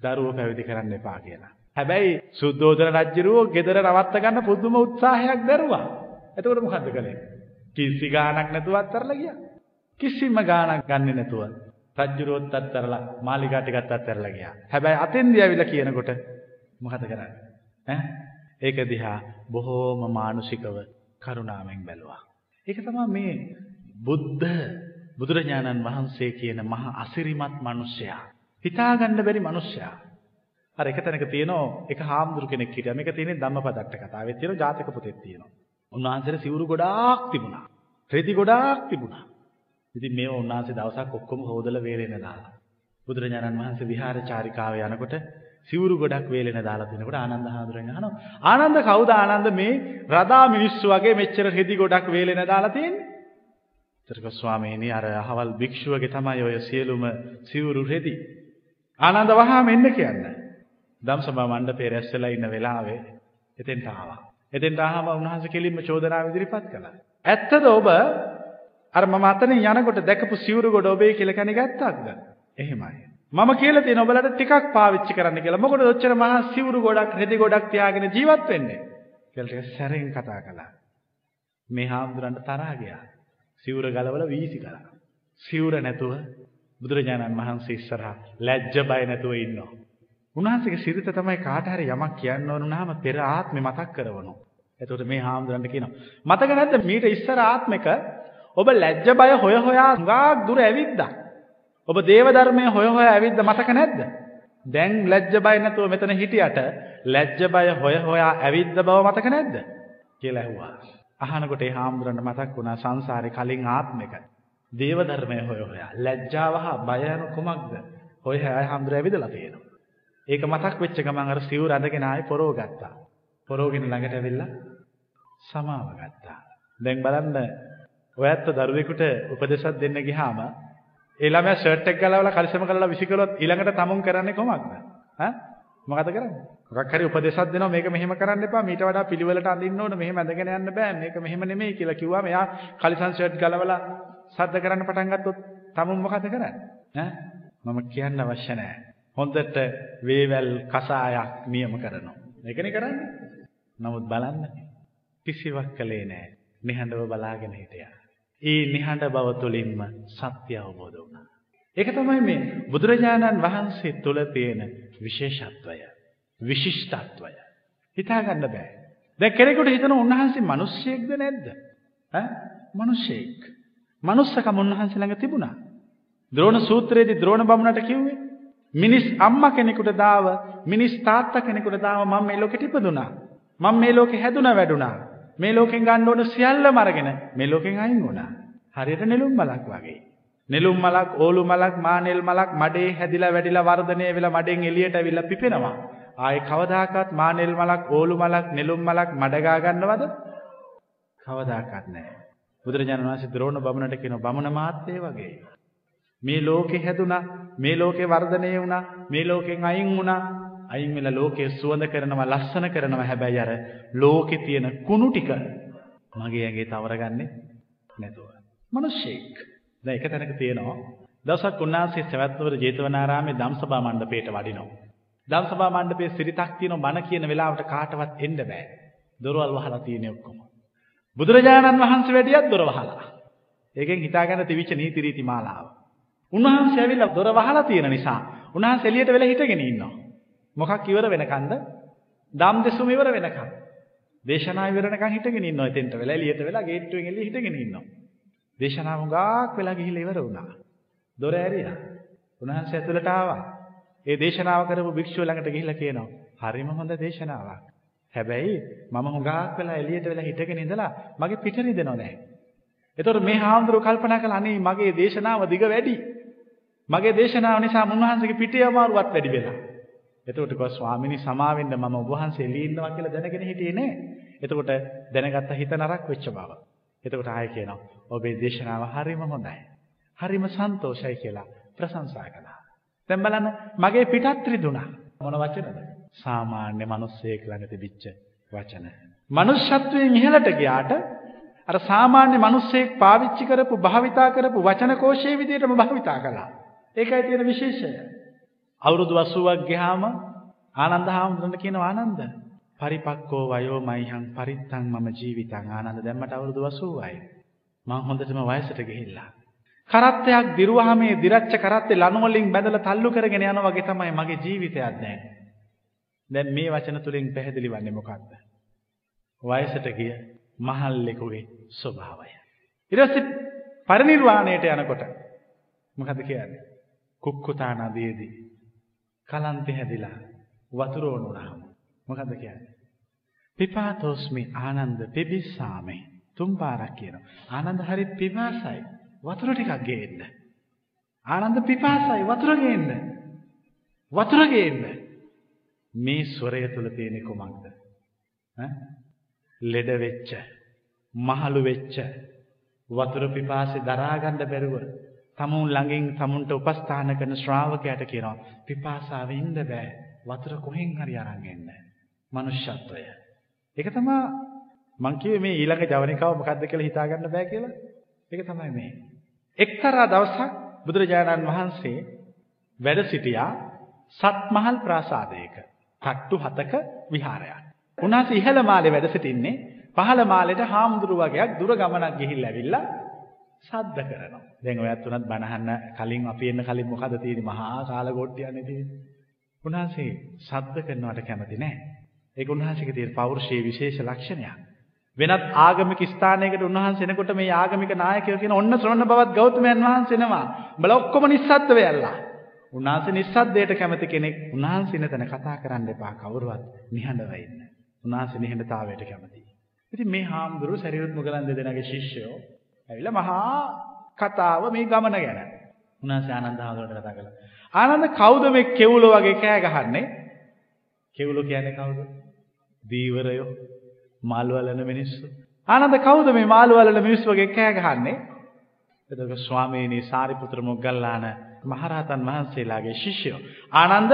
දරුවෝ පැවිදි කරන්න එපා කියලා. හැබැයි සුද්ධෝදන රජුරෝ ගෙදර රවත්ත ගන්න පුදුම උත්සාහයක් දරුවා. එතකොට මොකද්ද කළේ? කිසි ගාණක් නැතුව අත්තරලා ගියා. කිසිම ගාණක් ගන්නෙ නැතුව රජුරෝත් අත්තරලා මාලිගා ටිකත් අත්තරලා ගියා. හැබැයි අතෙන්දී ඇවිල්ලා කියනකොට මොකද කරන්නේ? ඈ? ඒක දිහා බොහෝම මානුෂිකව කරුණාවෙන් බැලුවා. ඒක තමයි මේ බුද්ධ බුදුරජාණන් වහන්සේ කියන මහා අසිරිමත් මිනිසයා. හිතාගන්න බැරි මිනිසයා. අර එක තැනක තියෙනවා එක හාමුදුරු කෙනෙක් හිටියා. මේක තියෙන්නේ ධම්මපදට්ට කතාවේ තියෙන ජාතක පොතේ තියෙනවා. උන්වහන්සේට සිවුරු ගොඩාක් තිබුණා. රෙදි ගොඩාක් තිබුණා. ඉතින් මේව උන්වහන්සේ දවසක් ඔක්කොම හොදලා වේලෙන දාලා. බුදුරජාණන් වහන්සේ විහාරචාරිකාවේ යනකොට සිවුරු ගොඩක් වේලෙන දාලා තිනකොට ආනන්ද හාමුදුරන් අහනවා ආනන්ද කවුද ආනන්ද මේ රදා මිනිස්සු වගේ මෙච්චර රෙදි ගොඩක් වේලෙන දාලා තියෙන්නේ? ත්‍රික ස්වාමීනි අර අහවල් භික්ෂුවගේ තමයි ඔය සියලුම සිවුරු රෙදි. ආනන්ද වහාම එන්න කියන්නේ. ධම්සභා මණ්ඩපේ රැස් වෙලා ඉන්න වෙලාවේ එතෙන්ට ආවා. එතෙන්ට ආවම උන්වහන්සේ කෙලින්ම චෝදනාව ඉදිරිපත් කළා. ඇත්තද ඔබ අර මම අතනින් යනකොට දැකපු සිවුරු ගොඩ ඔබේ කියලා කෙනෙක් ඇත්තක්ද? එහෙමයි. මම කියලා තියෙන ඔබලට ටිකක් පාවිච්චි කරන්න කියලා. මොකද ඔච්චර මහා සිවුරු ගොඩක් රෙදි ගොඩක් තියාගෙන ජීවත් වෙන්නේ? කියලා ටික සැරෙන් කතා කළා. මේ හාමුදුරන්ට තරහා ගියා. සිවුර ගලවලා වීසි කළා. සිවුර නැතුව බුදුරජාණන් වහන්සේ ඉස්සරහා ලැජ්ජ බය නැතුව ඉන්නවා. උන්වහන්සේගේ සිරිත තමයි කාට හරි යමක් කියන්න ඕන නම් පෙර ආත්මේ මතක් කරවනවා. එතකොට මේ හාමුදුරන්ට කියනවා මතක නැද්ද මීට ඉස්සර ආත්මෙක ඔබ ලැජ්ජ බය හොය හොයා හුඟක් දුර ඇවිද්දා. ඔබ දේව ධර්මයේ හොය හොයා ඇවිද්ද මතක නැද්ද? දැන් ලැජ්ජ බය නැතුව මෙතන හිටියට ලැජ්ජ බය හොය හොයා ඇවිද්ද බව මතක නැද්ද? කියලා ඇහුවා. අහනකොට ඒ හාමුදුරන්ට මතක් වුණා සංසාරේ කලින් ආත්මෙක දේව ධර්මයේ හොය හොයා ලැජ්ජාව හා බය යන කුමක්ද? හොය හොයා හාමුදුර ඇවිදලා තියෙනවා. ඒක මතක් වෙච්ච ගමන් අර සිවුර අඳගෙන ආයේ පොරව ගත්තා. පොරවගෙන ළඟට ඇවිල්ලා සමාව ගත්තා. දැන් බලන්න ඔයත් දරුවෙකුට උපදේශයක් දෙන්න ගියාම ඒ ළමයා ෂර්ට් එක ගලවලා කලිසම කරලා විසිකලොත් ඊළඟට තමුන් කරන්නේ කොහොමද? ඈ මොකද කරන්නේ? මොකක් හරි උපදේශයක් දෙනවා මේක මෙහෙම කරන්න එපා මීට වඩා පිළිවෙලට අඳින්න ඕන මෙහෙම ඇඳගෙන යන්න බෑ මේක මෙහෙම නෙමෙයි කියලා කිව්වම එයා කලිසම් ෂර්ට් ගලවලා සද්ද කරන්න පටන් ගත්තොත් තමුන් මොකද කරන්නේ? ඈ මම කියන්න අවශ්‍ය නැහැ. හොඳට වේවැල් කසායක් නියම කරනවා. මේකනේ කරන්නේ. නමුත් බලන්න කිසිවක් කළේ නැහැ. නිහඬව බලාගෙන හිටියා. ඒ නිහඬ බව තුළින්ම සත්‍ය අවබෝධ වුණා. ඒක තමයි මේ බුදුරජාණන් වහන්සේ තුළ තියෙන විශේෂත්වය. විශිෂ්ටත්වය. හිතා ගන්න බෑ. දැන් කෙනෙකුට හිතන උන්වහන්සේ මිනිස්සෙක්ද නැද්ද? ඈ මිනිස්සෙක්. මනුස්සකම උන්වහන්සේ ළඟ තිබුණා. ද්‍රෝණ සූත්‍රයේදී ද්‍රෝණ බමුණට කිව්වේ මිනිස් අම්මා කෙනෙකුට දාව මිනිස් තාත්තා කෙනෙකුට දාව මම මේ ලෝකෙට ඉපදුනා. මම මේ ලෝකේ හැදුනා වැඩුණා. මේ ලෝකෙන් ගන්න ඕන සියල්ලම අරගෙන මේ ලෝකෙන් අයින් වුණා. හරියට නෙළුම් මලක් වගේ. නෙළුම් මලක්, ඕලු මලක්, මානෙල් මලක් මඩේ හැදිලා වැඩිලා වර්ධනය වෙලා මඩෙන් එළියට ඇවිල්ලා පිපෙනවා. ආයේ කවදාකවත් මානෙල් මලක්, ඕලු මලක්, නෙළුම් මලක් මඩ ගා ගන්නවද? කවදාකවත් නැහැ. බුදුරජාණන් වහන්සේ ද්‍රෝණ බමුණට කියන බමුණ මාත්‍යේ වගේ. මේ ලෝකේ හැදුනා, මේ ලෝකේ වර්ධනය වුණා, මේ ලෝකෙන් අයින් වුණා. අයින් වෙලා ලෝකයේ සුවඳ කරනවා, ලස්සන කරනවා. හැබැයි අර ලෝකේ තියෙන කුණු ටික මගේ ඇඟේ තවරගන්නේ නැතුව. මිනිස්සෙක්. දැන් එක තැනක තියෙනවා. දවසක් උන්වහන්සේ සවැත්නුවර ජේතවනාරාමේ ධම්සභා මණ්ඩපයට වඩිනවා. ධම්සභා මණ්ඩපයේ සිරිතක් තියෙන බණ කියන වෙලාවට කාටවත් එන්න බෑ. දොරවල් වහලා තියෙන්නේ ඔක්කොම. බුදුරජාණන් වහන්සේ වැඩියත් දොර වහලා. ඒකෙන් හිතාගන්න තිවිච්ච නීති රීති මාලාව. උන්වහන්සේ ඇවිල්ලා දොර වහලා තියෙන නිසා උන්වහන්සේ එළියට වෙලා හිටගෙන ඉන්නවා. මොකක් ඉවර වෙනකන්ද? ධම් දෙසුම ඉවර වෙනකන්. දේශනාව ඉවර වෙනකන් හිටගෙන ඉන්නවා. එතෙන්ට වෙලා එළියට වෙලා ගේට්ටුවෙන් එළිය හිටගෙන ඉන්නවා. දේශනාව ගාක් වෙලා ගිහිල්ලා ඉවර වුණා. දොර ඇරියා. උන්වහන්සේ ඇතුළට ආවා. ඒ දේශනාව කරපු භික්ෂුව ළඟට ගිහිල්ලා කියනවා හරිම හොඳ දේශනාවක්. හැබැයි මම හුඟක් වෙලා එළියට වෙලා හිටගෙන ඉඳලා මගේ පිට රිදෙනව නැහැ. එතකොට මේ හාමුදුරුවෝ කල්පනා කළා අනේ මගේ දේශනාව දිග වැඩි. මගේ දේශනාව නිසා මුන්වහන්සේගේ පිටේ අමාරුවත් වැඩි වෙලා. එතකොට කිව්වා ස්වාමිනී සමාවෙන්න මම ඔබ වහන්සේ එළියේ ඉන්නවා කියලා දැනගෙන හිටියේ නෑ. එතකොට දැනගත්ත හිත නරක වෙච්ච බව. එතකොට ආයෙ කියනවා ඔබේ දේශනාව හරිම හොඳයි. හරිම සන්තෝෂයි කියලා ප්‍රශංසා කළා. දැන් බලන්න මගේ පිටත් රිදුණා. මොන වචනද? සාමාන්‍ය මිනිස්සෙක් ළඟ තිබිච්ච වචන. මනුෂ්‍යත්වයෙන් ඉහළට ගියාට අර සාමාන්‍ය මිනිස්සෙක් පාවිච්චි කරපු භාවිතා කරපු වචන කෝෂයේ විදිහටම භාවිතා කළා. ඒකයි තියෙන විශේෂය. අවුරුදු 80ක් ගියාම ආනන්ද හාමුදුරන්ට කියනවා ආනන්ද පරිපක්කෝ වයෝ මයිහං පරිත්තං මම ජීවිතං ආනන්ද දැම්මට අවුරුදු 80යි. මං හොඳටම වයසට ගිහිල්ලා. කරත්තයක් දිරුවාම මේ දිරච්ච කරත්තේ ලණු වලින් බැඳලා තල්ලු කරගෙන යනවා වගේ තමයි මගේ ජීවිතයක් දැන්. දැන් මේ වචන තුලින් පැහැදිලි වන්නේ මොකක්ද? වයසට ගිය මහල්ලෙකුගේ ස්වභාවය. ඊට පස්සේ පරිණිරවාණයට යනකොට මොකද කියන්නේ? කුක්කුතා නදියේදී කලන්තේ හැදිලා වතුර ඕනුණාම මොකද කියන්නේ? පිපාතෝස්මි ආනන්ද පිබිස්සාමේ තුන් පාරක් කියනවා. ආනන්ද හරි පිපාසයි. වතුර ටිකක් ගේන්න. ආනන්ද පිපාසයි වතුර ගේන්න. වතුර ගේන්න. මේ ස්වරය තුල තියෙන කොමක්ද? ඈ? ලෙඩ වෙච්ච, මහලු වෙච්ච, වතුර පිපාසෙ දරා ගන්න බැරුව තමුන් ළඟින් තමුන්ට උපස්ථාන කරන ශ්‍රාවකයාට කියනවා පිපාසාව ඉන්න බෑ. වතුර කොහෙන් හරි අරන් එන්න. මනුෂ්‍යත්වය. ඒක තමයි මං කිව්වේ මේ ඊළඟ ජවනිකාව මොකද්ද කියලා හිතා ගන්න බෑ කියලා. ඒක තමයි මේ. එක්තරා දවසක් බුදුරජාණන් වහන්සේ වැඩ සිටියා සත්මහල් ප්‍රාසාදයක. කට්ටු හතක විහාරයක්. උන්වහන්සේ ඉහළ මාලේ වැඩ සිටින්නේ පහළ මාලේට හාමුදුරු වගේක් දුර ගමනක් ගිහිල්ලා ඇවිල්ලා සද්ද කරනවා. දැන් ඔයත් උනත් බනහන්න කලින් අපි එන්න කලින් මොකද තියෙන්නේ මහා කාලගොට්ටියන්නේ තියෙන්නේ. උන්වහන්සේ සද්ද කරනවට කැමති නැහැ. ඒක උන්වහන්සේගේ තියෙන පෞරුෂයේ විශේෂ ලක්ෂණයක්. වෙනත් ආගමික ස්ථානයකට උන්වහන්සේ එනකොට මේ ආගමික නායකයෝ කියන ඔන්න ශ්‍රවණ බවත් ගෞතමයන් වහන්සේ එනවා. බල ඔක්කොම නිස්සද්ද වෙයල්ලා. උන්වහන්සේ නිස්සද්දයට කැමති කෙනෙක්. උන්වහන්සේ ඉන්න තැන කතා කරන්න එපා කවුරුවත් නිහඬව ඉන්න. උන්වහන්සේ නිහඬතාවයට කැමතියි. ඉතින් මේ හාමුදුරුවෝ සරියුත් මුගලන් දෙදෙනාගේ ශිෂ්‍යයෝ ඇවිල්ලා මහා කතාව මේ ගමන ගැන. උන්වහන්සේ ආනන්ද හාමුදුරුවන්ට කතා කළා. ආනන්ද කවුද මේ කෙවුලෝ වගේ කෑ ගහන්නේ? කෙවුලෝ කියන්නේ කවුද? දීවරයෝ මාළු වලන මිනිස්සු. ආනන්ද කවුද මේ මාළු වලන මිනිස්සු වගේ කෑ ගහන්නේ? එතකොට ස්වාමීනි සාරිපුත්‍ර මොග්ගල්ලාන මහරහතන් වහන්සේලාගේ ශිෂ්‍යයෝ. ආනන්ද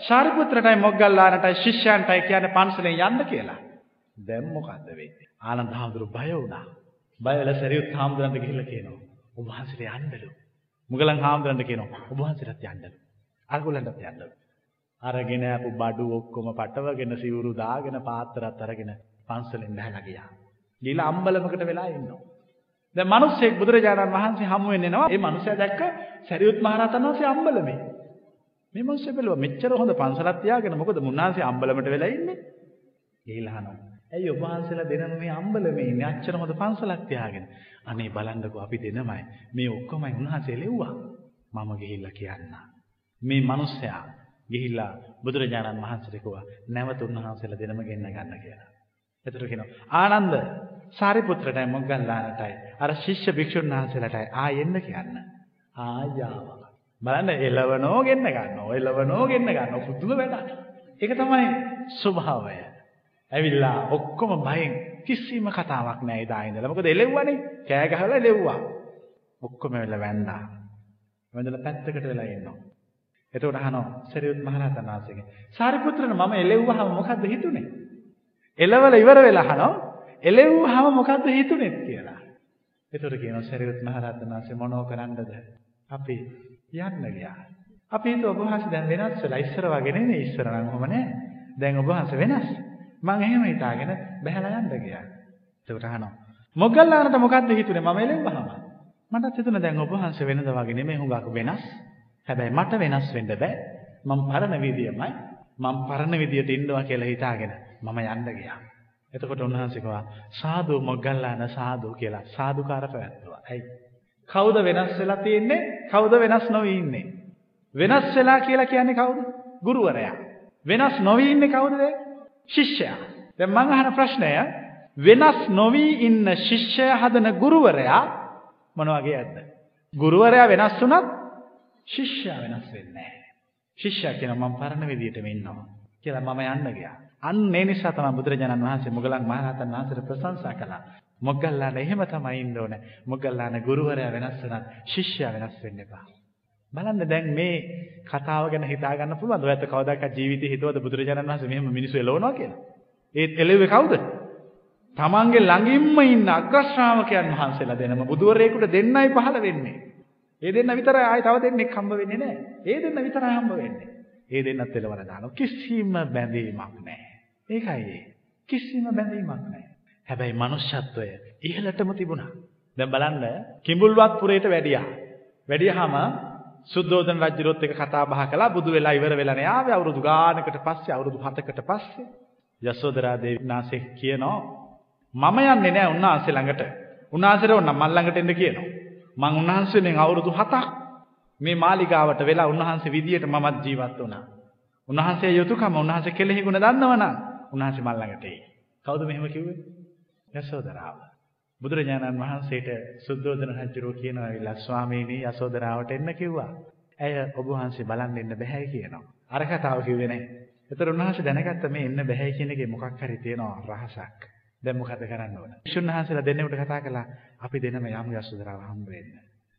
සාරිපුත්‍රටයි මොග්ගල්ලානටයි ශිෂ්‍යයන්ටයි කියන්නේ පන්සලෙන් යන්න කියලා. දැන් මොකද්ද වෙන්නේ? ආනන්ද හාමුදුරු බය වුණා. බය වෙලා සරියුත් හාමුදුරන්ට ගිහිල්ලා කියනවා. ඔබ වහන්සේට යන්නලු. මුගලන් හාමුදුරන්ට කියනවා. ඔබ වහන්සේටත් යන්නලු. අරගොල්ලන්ටත් යන්නලු. අරගෙන අපු බඩු ඔක්කොම පටවගෙන සිවුරු දාගෙන පාත්‍රات අරගෙන පන්සලෙන් බහලා ගියා. ගිහලා අම්බලමකට වෙලා ඉන්නවා. දැන් මිනිස්සෙක් බුදුරජාණන් වහන්සේ හමු වෙන්න එනවා. ඒ මිනිසයා දැක්ක සරියුත් මහරහතන් වහන්සේ අම්බලමේ. මේ මිනිස්සු බැලුවා මෙච්චර හොඳ පන්සලක් තියාගෙන මොකද මුන්නාන්සේ අම්බලමට වෙලා ඉන්නේ? ගිහිලා අහනවා. ඇයි ඔබ වහන්සේලා දෙනම මේ අම්බලමේ ඉන්නේ අච්චර හොඳ පන්සලක් තියාගෙන? අනේ බලන්නකෝ අපි දෙනමයි. මේ ඔක්කොමයි උන්වහන්සේ ලෙව්වා. මම ගිහිල්ලා කියන්න. මේ මිනිස්සයා ගිහිල්ලා බුදුරජාණන් වහන්සේට කිව්වා නැවත උන්වහන්සේලා දෙනම ගෙන්න ගන්න කියලා. එතකොට කියනවා ආනන්ද සාරිපුත්‍රටයි මොග්ගල්ලානටයි අර ශිෂ්‍ය භික්ෂුන් වහන්සේලාටයි ආ එන්න කියන්න. ආයාවා. බලන්න එළවනෝ ගෙන්න ගන්නවා. එළවනෝ ගෙන්න ගන්නවා. පුදුම වැඩක්. ඒක තමයි ස්වභාවය. ඇවිල්ලා ඔක්කොම බයෙන් කිසිම කතාවක් නැහැ එදා ඉඳලා. මොකද එලෙව්වනේ. කෑ ගහලා එලෙව්වා. ඔක්කොම වෙලා වැන්දා. වැන්දලා පැත්තකට වෙලා ඉන්නවා. එතකොට අහනවා සරියුත් මහරහතන් වහන්සේගෙන්. සාරිපුත්‍රන මම එලෙව්වහම මොකද්ද හිතුනේ? එලවල ඉවර වෙලා අහනවා එලෙව්වහම මොකද්ද හිතුනේ කියලා. එතකොට කියනවා සරියුත් මහරහතන් වහන්සේ මොනෝ කරන්නද? අපි යන්න ගියා. අපි හිතුව ඔබ වහන්සේ දැන් වෙනස් වෙලා ඉස්සර වගේ නෙමෙයි ඉස්සර නම් ඔහම නෑ. දැන් ඔබ වහන්සේ වෙනස්. මං එහෙම හිතාගෙන බහැලා යන්න ගියා. එතකොට අහනවා මොග්ගල්ලානට මොකද්ද හිතුනේ මම එලෙව්වහම? මටත් හිතුණා දැන් ඔබ වහන්සේ වෙනද වගේ නෙමෙයි හුඟක් වෙනස්. හැබැයි මට වෙනස් වෙන්න බෑ. මම පරණ විදියමයි. මම පරණ විදියට ඉන්නවා කියලා හිතාගෙන මම යන්න ගියා. එතකොට උන්වහන්සේ කිව්වා සාදු මොග්ගල්ලාන සාදු කියලා සාදුකාර පැවැත්තුවා. ඇයි? කවුද වෙනස් වෙලා තියෙන්නේ? කවුද වෙනස් නොවී ඉන්නේ? වෙනස් වෙලා කියලා කියන්නේ කවුද? ගුරුවරයා. වෙනස් නොවී ඉන්නේ කවුද? ශිෂ්‍යයා. දැන් මම අහන ප්‍රශ්නය වෙනස් නොවී ඉන්න ශිෂ්‍යයා හදන ගුරුවරයා මොන වගේ ඇද්ද? ගුරුවරයා වෙනස් වුණත් ශිෂ්‍යයා වෙනස් වෙන්නේ නැහැ. ශිෂ්‍යයා කියන මම පරණ විදියටම ඉන්නවා කියලා මම යන්න ගියා. අන්න ඒ නිසා තමයි බුදුරජාණන් වහන්සේ මුගලන් මහරහතන් වහන්සේට ප්‍රශංසා කළා. මොග්ගල්ලාන එහෙම තමයි ඉන්න ඕනේ. මොග්ගල්ලාන ගුරුවරයා වෙනස් වුණත් ශිෂ්‍යයා වෙනස් වෙන්න එපා. බලන්න දැන් මේ කතාව ගැන හිතා ගන්න පුළුවන්ද? ඔයත් කවදාකවත් ජීවිතේ හිතුවද බුදුරජාණන් වහන්සේ මෙහෙම මිනිස්සු එලවනවා කියලා? ඒත් එළෙව්වේ කවුද? තමන්ගේ ළඟින්ම ඉන්න අග්‍රශ්‍රාවකයන් වහන්සේලා දෙනම බුදුවරයෙකුට දෙන්නයි පහළ වෙන්නේ. ඒ දෙන්න විතරයි ආයි තව දෙන්නෙක් හම්බ වෙන්නේ නැහැ. ඒ දෙන්න විතරයි හම්බ වෙන්නේ. ඒ දෙන්නත් එලවලා දානවා. කිසිම බැඳීමක් නැහැ. ඒකයි ඒ. කිසිම බැඳීමක් නැහැ. හැබැයි මනුෂ්‍යත්වය ඉහළටම තිබුණා. දැන් බලන්න කිඹුල්වත් පුරේට වැඩියා. වැඩියාම සුද්ධෝදන රජුරොත් එක කතා බහ කළා බුදු වෙලා ඉවර වෙලා නේ ආවේ අවුරුදු ගානකට පස්සේ අවුරුදු 7කට පස්සේ යසෝදරා දේවී නාසේ කියනවා මම යන්නේ නැහැ උන්වහන්සේ ළඟට. උන්වහන්සේට ඕන මල් ළඟට එන්න කියනවා. මං උන්වහන්සේගෙන් අවුරුදු 7ක් මේ මාලිගාවට වෙලා උන්වහන්සේ විදියට මමත් ජීවත් වුණා. උන්වහන්සේ යුතුයකම උන්වහන්සේ කෙලෙහි ගුණ දන්නවනම් උන්වහන්සේ මල් ළඟට එයි. කවුද මෙහෙම කිව්වේ? යසෝදරාව. බුදුරජාණන් වහන්සේට සුද්ධෝදන රජුරෝ කියනවා විලා ස්වාමීනි යසෝදරාවට එන්න කිව්වා. ඇය ඔබ වහන්සේ බලන්න එන්න බෑ කියනවා. අර කතාව කිව්වේ නැහැ. ඒතර උන්වහන්සේ දැනගත්ත මේ එන්න බෑ කියන එකේ මොකක් හරි තියෙනවා රහසක්. දැන් මොකද කරන්න ඕන? විසුණු වහන්සේලා දෙන්නෙකුට කතා කළා අපි දෙනම යමු යසෝදරාව හම්බ වෙන්න.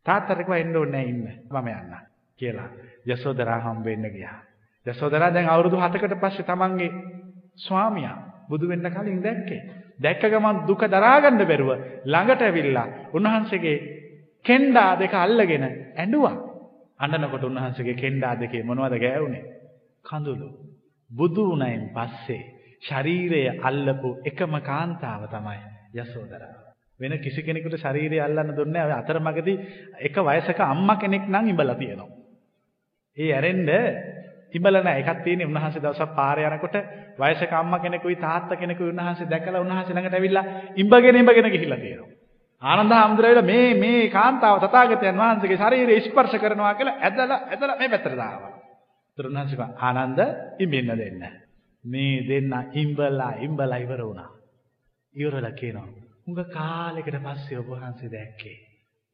තාත්තට කිව්වා එන්න ඕනේ නැහැ ඉන්න. මම යන්න කියලා. යසෝදරා හම්බ වෙන්න ගියා. යසෝදරා දැන් අවුරුදු 7කට පස්සේ තමන්ගේ ස්වාමියා බුදු වෙන්න කලින් දැක්කේ. දැක්ක ගමන් දුක දරාගන්න බැරුව ළඟට ඇවිල්ලා උන්වහන්සේගේ කෙන්ඩා දෙක අල්ලගෙන ඇඬුවා. අඬනකොට උන්වහන්සේගේ කෙන්ඩා දෙකේ මොනවද ගෑවුනේ? කඳුළු. බුදු වුණයින් පස්සේ ශරීරය අල්ලපු එකම කාන්තාව තමයි යසෝදරා. වෙන කිසි කෙනෙකුට ශරීරය අල්ලන්න දුන්නේ නැහැ. අතරමඟදී එක වයසක අම්මා කෙනෙක් නම් ඉඹලා තියෙනවා. ඒ ඇරෙන්න ඉඹලා නැහැ. එකක් තියෙන්නේ උන්වහන්සේ දවසක් පාරේ යනකොට වයසක අම්මා කෙනෙකුයි තාත්තා කෙනෙකුයි උන්වහන්සේ දැකලා උන්වහන්සේ ළඟට ඇවිල්ලා ඉඹගෙන ඉඹගෙන ගිහිල්ලා තියෙනවා. ආනන්ද හාමුදුරුවෝ මේ මේ කාන්තාව තථාගතයන් වහන්සේගේ ශරීරය ස්පර්ශ කරනවා කියලා ඇදලා ඇදලා මේ පැත්තට දානවා. උන්වහන්සේ ආනන්ද ඉඹෙන්න දෙන්න. මේ දෙන්න ඉඹලා ඉඹලා ඉවර වුණා. ඉවරලා කියනවා. උඟ කාලෙකට පස්සේ ඔබ වහන්සේ දැක්කේ.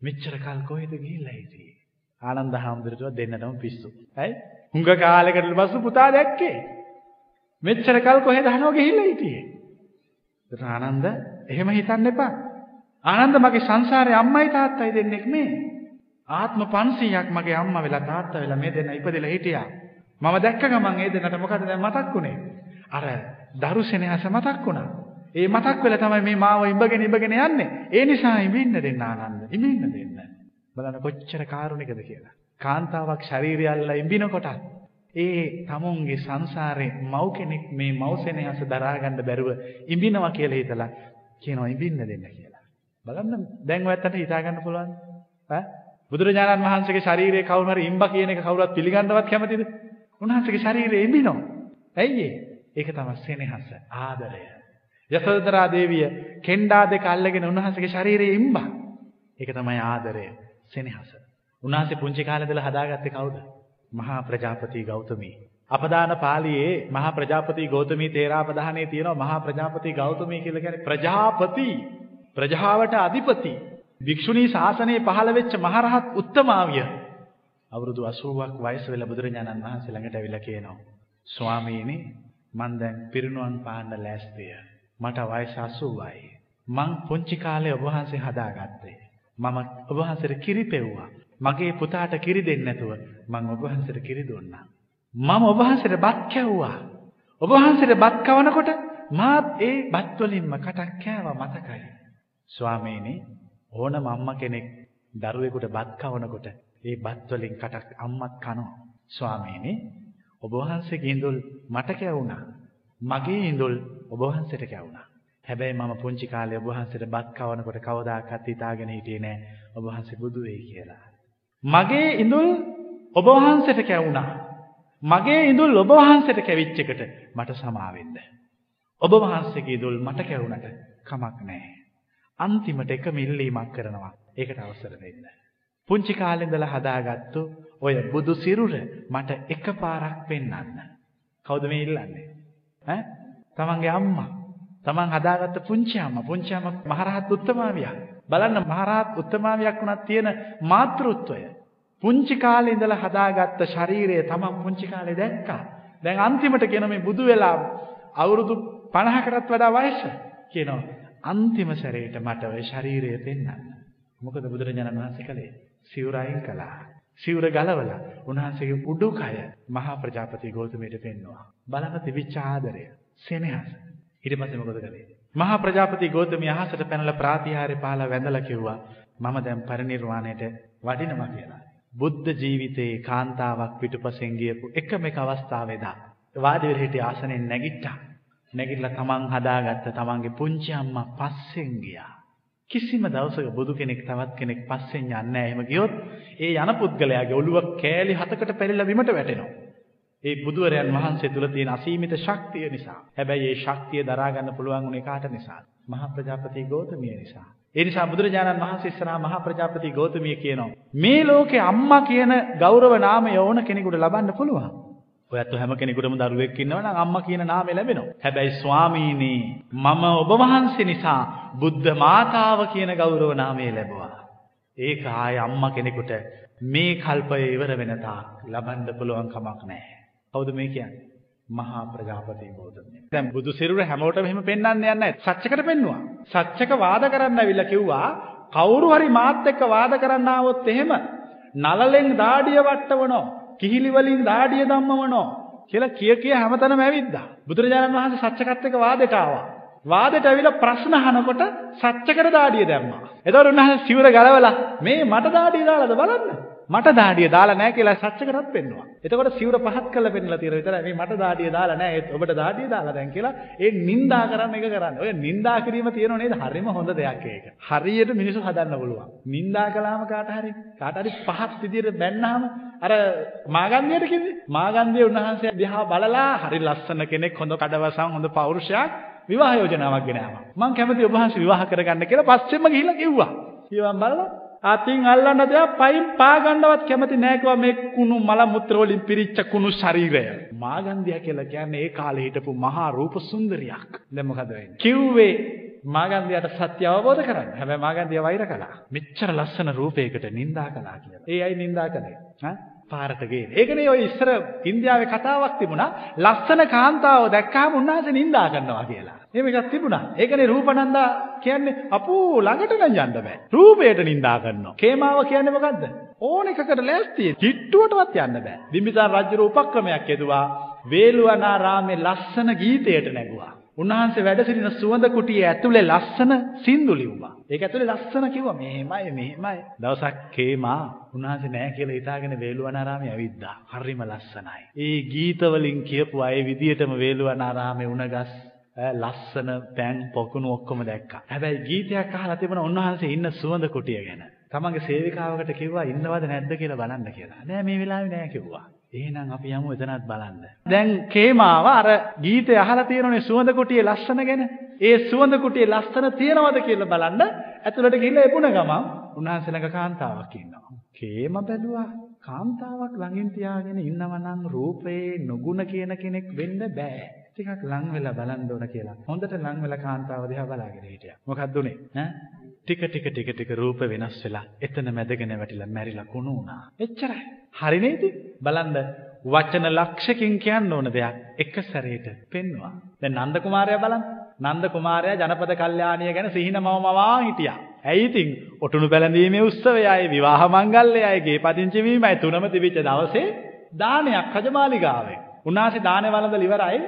මෙච්චර කල් කොහෙද ගිහිල්ලා හිටියේ? ආනන්ද හාමුදුරුවෝ දෙන්නටම පිස්සු. ඇයි? උඟ කාලෙකට පස්සේ පුතා දැක්කේ. මෙච්චර කල් කොහෙද හනෝ ගිහිල්ලා හිටියේ? ඒත් ආනන්ද එහෙම හිතන්න එපා. ආනන්ද මගේ සංසාරේ අම්මයි තාත්තයි දෙන්නෙක් මේ. ආත්ම 500ක් මගේ අම්මා වෙලා තාත්තා වෙලා මේ දෙන්න ඉපදෙලා හිටියා. මම දැක්ක ගමන් ඒ දෙන්නට මොකද දැන් මතක් වුනේ? අර දරුසෙනෙහස මතක් වුණා. ඒ මතක් වෙලා තමයි මේ මාව ඉඹගෙන ඉඹගෙන යන්නේ. ඒ නිසා ඉඹින්න දෙන්න ආනන්ද. ඉඹින්න දෙන්න. බලන්න කොච්චර කාරුණිකද කියලා. කාන්තාවක් ශරීරය අල්ලලා ඉඹිනකොට ඒ තමුන්ගේ සංසාරේ මව් කෙනෙක් මේ මව් සෙනෙහස දරා ගන්න බැරුව ඉඹිනවා කියලා හිතලා කියනවා ඉඹින්න දෙන්න කියලා. බලන්න දැන් ඔයත්තට හිතා ගන්න පුළුවන්. ඈ බුදුරජාණන් වහන්සේගේ ශරීරයේ කවුරු හරි ඉම්බා කියන එක කවුරුත් පිළිගන්නවත් කැමතිද? උන්වහන්සේගේ ශරීරයේ ඉඹිනවා. ඇයි ඒ? ඒක තමයි සෙනෙහස, ආදරය. යසෝදරා දේවිය කෙන්ඩා දෙක අල්ලගෙන උන්වහන්සේගේ ශරීරයේ ඉම්බා. ඒක තමයි ආදරය, සෙනෙහස. උන්වහන්සේ පුංචි කාලේ ඉඳලා හදාගත්තේ කවුද? මහා ප්‍රජාපති ගෞතමී. අපදාන පාළියේ මහා ප්‍රජාපති ගෞතමී තේරාපදානයේ තියෙනවා මහා ප්‍රජාපති ගෞතමී කියලා කියන්නේ ප්‍රජාපති. ප්‍රජාවට අධිපති. භික්ෂුණී ශාසනයේ පහළ වෙච්ච මහරහත් උත්තමාවිය. අවුරුදු 80ක් වයස වෙලා බුදුරජාණන් වහන්සේ ළඟට ඇවිල්ලා කියනවා ස්වාමීනි මං දැන් පිරිනුවන් පාන්න ලෑස්තිය. මට වයස 80යි මං පුංචි කාලේ ඔබ වහන්සේ හදාගත්තේ. මම ඔබ වහන්සේට කිරි පෙව්වා. මගේ පුතාට කිරි දෙන්නේ නැතුව මං ඔබ වහන්සේට කිරි දුන්නා. මම ඔබ වහන්සේට බත් කැව්වා. ඔබ වහන්සේට බත් කවනකොට මාත් ඒ බත් වලින්ම කටක් කෑවා මතකයි. ස්වාමීනි ඕනම අම්මා කෙනෙක් දරුවෙකුට බත් කවනකොට ඒ බත් වලින් කටක් අම්මත් කනවා. ස්වාමීනි ඔබ වහන්සේගේ ඉඳුල් මට කැවුණා. මගේ ඉඳුල් ඔබ වහන්සේට කැවුණා. හැබැයි මම පුංචි කාලේ ඔබ වහන්සේට බත් කවනකොට කවදාකවත් හිතාගෙන හිටියේ නෑ ඔබ වහන්සේ බුදු වෙයි කියලා. මගේ ඉඳුල් ඔබ වහන්සේට කැවුණා. මගේ ඉඳුල් ඔබ වහන්සේට කැවිච්ච එකට මට සමා වෙන්න. ඔබ වහන්සේගේ ඉඳුල් මට කැවුණට කමක් නැහැ. අන්තිමට එක මිල්ලීමක් කරනවා. ඒකට අවසර දෙන්න. පුංචි කාලේ ඉඳලා හදාගත්තු ඔය බුදු සිරුර මට එකපාරක් පෙන්වන්න. කවුද මේ ඉල්ලන්නේ? ඈ? තමන්ගේ අම්මා. තමන් හදාගත්ත පුංචි අම්මා, පුංචි අම්මා මහරහත් උත්තමාවියක්. බලන්න මහරහත් උත්තමාවියක් වුණත් තියෙන මාතෘත්වය. පුංචි කාලේ ඉඳලා හදාගත්ත ශරීරය තමන් පුංචි කාලේ දැක්කා. දැන් අන්තිමට කියන මේ බුදු වෙලා අවුරුදු 50කටත් වඩා වයස කියනවා. අන්තිම සැරේට මට ওই ශරීරය පෙන්වන්න. මොකද බුදුරජාණන් වහන්සේ කළේ? සිවුර අයින් කළා. සිවුර ගලවලා උන්වහන්සේගේ උඩුකය මහා ප්‍රජාපති ගෞතමයට පෙන්වුවා. බලන්න තිබිච්ච ආදරය, සෙනෙහස. ඊට පස්සේ මොකද කළේ? මහා ප්‍රජාපති ගෞතමිය අහසට පැනලා ප්‍රාතිහාර්ය පාලා වැඳලා කිව්වා මම දැන් පරිණිරවාණයට වඩිනවා කියලා. බුද්ධ ජීවිතයේ කාන්තාවක් පිටුපසෙන් ගියපු එකම එක අවස්ථාවේදා වාඩි වෙලා හිටිය ආසනෙන් නැගිට්ටා. නැගිටලා තමන් හදාගත්ත තමන්ගේ පුංචි අම්මා පස්සෙන් ගියා. කිසිම දවසක බුදු කෙනෙක් තවත් කෙනෙක් පස්සෙන් යන්නේ නැහැ. එහෙම ගියොත් ඒ යන පුද්ගලයාගේ ඔළුව කෑලි හතකට පැරිලා බිමට වැටෙනවා. ඒ බුදුවරයන් වහන්සේ තුල තියෙන අසීමිත ශක්තිය නිසා. හැබැයි ඒ ශක්තිය දරා ගන්න පුළුවන් උනේ කාට නිසාද? මහා ප්‍රජාපති ගෞතමිය නිසා. ඒ නිසා බුදුරජාණන් වහන්සේ ඉස්සරහා මහා ප්‍රජාපති ගෞතමිය කියනවා මේ ලෝකේ අම්මා කියන ගෞරව නාමය ඕන කෙනෙකුට ලබන්න පුළුවන්. ඔයත් හැම කෙනෙකුටම දරුවෙක් ඉන්නවා නම් අම්මා කියන නාමය ලැබෙනවා. හැබැයි ස්වාමීනි මම ඔබ වහන්සේ නිසා බුද්ධ මාතාව කියන ගෞරව නාමය ලැබුවා. ඒක ආය අම්මා කෙනෙකුට මේ කල්පය ඉවර වෙන තාක් ලබන්න පුළුවන් කමක් නැහැ. කවුද මේ කියන්නේ? මහා ප්‍රජාපති ගෞතමය. දැන් බුදු සිරුර හැමෝටම එහෙම පෙන්වන්න යන්නේ නැහැ. සත්‍යකට පෙන්නවා. සත්‍යක වාද කරන්න ඇවිල්ලා කිව්වා කවුරු හරි මාත් එක්ක වාද කරන්න ආවොත් එහෙම නලලෙන් දාඩිය වට්ටවනෝ කිහිලි වලින් දාඩිය ධම්මවනෝ කියලා කිය කිය හැමතැනම ඇවිද්දා. බුදුරජාණන් වහන්සේ සත්‍යකත් එක්ක වාදයට ආවා. වාදයට ඇවිල්ලා ප්‍රශ්න අහනකොට සත්‍යකට දාඩිය දැම්මා. එතකොට උන්වහන්සේ සිවුර ගලවලා මේ මට දාඩිය දාලාද බලන්න. මට දාඩිය දාලා නැහැ කියලා සත්‍යකටත් පෙන්නවා. එතකොට සිවුර පහත් කරලා පෙන්නලා තියෙන විතරයි මේ මට දාඩිය දාලා නැහැ ඔබට දාඩිය දාලා දැන් කියලා ඒ නින්දා කරන්න එක කරන්නේ. ඔය නින්දා කිරීම තියෙනව නේද? හරිම හොඳ දෙයක් ඒක. හරියට මිනිස්සු හදන්න පුළුවන්. නින්දා කළාම කාට හරි කාට හරි පහත් විදියට බැන්නාම අර මාගන්ධියට කිව්වේ. මාගන්ධිය උන්වහන්සේ දිහා බලලා හරි ලස්සන කෙනෙක් හොඳ කඩවසම් හොඳ පෞරුෂයක් විවාහ යෝජනාවක් ගෙනාවා. මං කැමති ඔබ වහන්සේ විවාහ කරගන්න කියලා පස්සෙම ගිහිල්ලා කිව්වා. ඊවන් බලලා අතින් අල්ලන්න දෙයක් පයින් පා ගන්නවත් කැමති නෑ කිව්වා මේ කුණු මල මුත්‍ර වලින් පිරිච්ච කුණු ශරීරය. මාගන්ධිය කියලා කියන්නේ ඒ කාලේ හිටපු මහා රූප සුන්දරියක්. දැන් මොකද වෙන්නේ? කිව්වේ මාගන්ධියට සත්‍ය අවබෝධ කරගන්න. හැබැයි මාගන්ධිය වෛර කළා. මෙච්චර ලස්සන රූපයකට නිඳා කළා කියලා. ඒ අය නිඳා කළේ. ඈ පාරට ගේන. ඒකනේ ඔය ඉස්සර ඉන්දියාවේ කතාවක් තිබුණා. ලස්සන කාන්තාව දැක්කහම උන්වහන්සේ නිඳා කරනවා කියලා. එහෙම එකක් තිබුණා. ඒකනේ රූපනන්දා කියන්නේ අපෝ ළඟට නම් යන්න බෑ. රූපයට නිඳා කරනවා. කේමාව කියන්නේ මොකද්ද? ඕන එකකට ලෑස්ති. කිට්ටුවටවත් යන්න බෑ. බිම්බිසාර රජු උපක්‍රමයක් යෙදුවා. වේළුවනාරාමේ ලස්සන ගීතයට නැගුවා. උන්වහන්සේ වැඩ සිටින සුවඳ කුටියේ ඇතුලේ ලස්සන සින්දු ලිව්වා. ඒක ඇතුලේ ලස්සන කිව්වා මෙහෙමයි මෙහෙමයි. දවසක් කේමා උන්වහන්සේ නෑ කියලා හිතාගෙන වේළුවනාරාමේ ඇවිද්දා. හරිම ලස්සනයි. ඒ ගීත වලින් කියපු අය විදියටම වේළුවනාරාමේ උණගස් ලස්සන පෑන් පොකුණු ඔක්කොම දැක්කා. හැබැයි ගීතයක් අහලා තිබුණා උන්වහන්සේ ඉන්න සුවඳ කුටිය ගැන. තමන්ගේ සේවිකාවකට කිව්වා ඉන්නවද නැද්ද කියලා බලන්න කියලා. නෑ මේ වෙලාවේ නෑ කිව්වා. එහෙනම් අපි යමු එතනත් බලන්න. දැන් කේමාව අර ගීතය අහලා තියෙනනේ සුවඳ කුටියේ ලස්සන ගැන. ඒ සුවඳ කුටියේ ලස්සන තියනවද කියලා බලන්න ඇතුළට ගිහිල්ලා එපුණ ගමන් උන්වහන්සේ ළඟ කාන්තාවක් ඉන්නවා. කේම බැලුවා කාන්තාවක් ළඟින් තියාගෙන ඉන්නව නම් රූපේ නුගුණ කියන කෙනෙක් වෙන්න බෑ. ටිකක් ලං වෙලා බලන්න ඕන කියලා. හොඳට ලං වෙලා කාන්තාව දිහා බලාගෙන හිටියා. මොකක්ද උනේ? ඈ ටික ටික ටික ටික රූප වෙනස් වෙලා එතන මැදගෙන වැටිලා මැරිලා කුණු වුණා. එච්චරයි. හරි නේද? බලන්න වචන ලක්ෂකින් කියන්න ඕන දෙයක් එක සැරේට පෙන්නවා. දැන් නන්ද කුමාරයා බලන්න. නන්ද කුමාරයා ජනපද කල්යාණිය ගැන සිහිනමව මවා හිටියා. ඇයි ඉතින් ඔටුනු බැලඳීමේ උත්සවයයි විවාහ මංගල්‍යයයි ගේ පදිංචි වීමයි තුනම තිබිච්ච දවසේ දානයක් රජමාලිගාවේ. උන්වහන්සේ දානේ වළඳලා ඉවරයි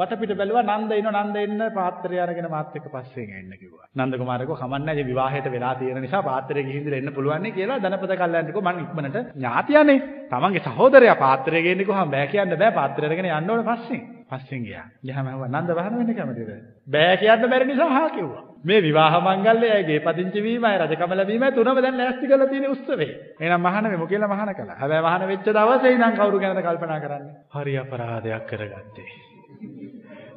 වටපිට බැලුවා නන්ද ඉන්න නන්ද එන්න පාත්‍රය අරගෙන මාත් එක්ක පස්සෙන් එන්න කිව්වා. නන්ද කුමාරකෝ කමන්නේ නැහැ විවාහයට වෙලා තියෙන නිසා පාත්‍රය ගිහින් ඉඳලා එන්න පුළුවන් නේ කියලා ධනපත කල්යන්ටකෝ මං ඉක්මනට ඥාතියනේ. තමන්ගේ සහෝදරයා පාත්‍රය ගේන්න කිව්වම බෑ කියන්න බෑ පාත්‍රය අරගෙන යන්න ඕනේ පස්සෙන්. පස්සෙන් ගියා. ගියාම ඇහුවා නන්ද වහන වෙන්න කැමතිද? බෑ කියන්න බැරි නිසා හා කිව්වා. මේ විවාහ මංගල්‍යයයි ගේ පදිංචි වීමයි රජකම ලැබීමයි තුනම දැන් ලෑස්ති කරලා තියෙන උත්සවේ. එහෙනම් මහාන වෙමු කියලා මහාන කළා. හැබැයි මහාන වෙච්ච දවසේ ඉඳන් කවුරු ගැනද කල්පනා කරන්නේ? හරි අපරාධයක් කරගත්තේ.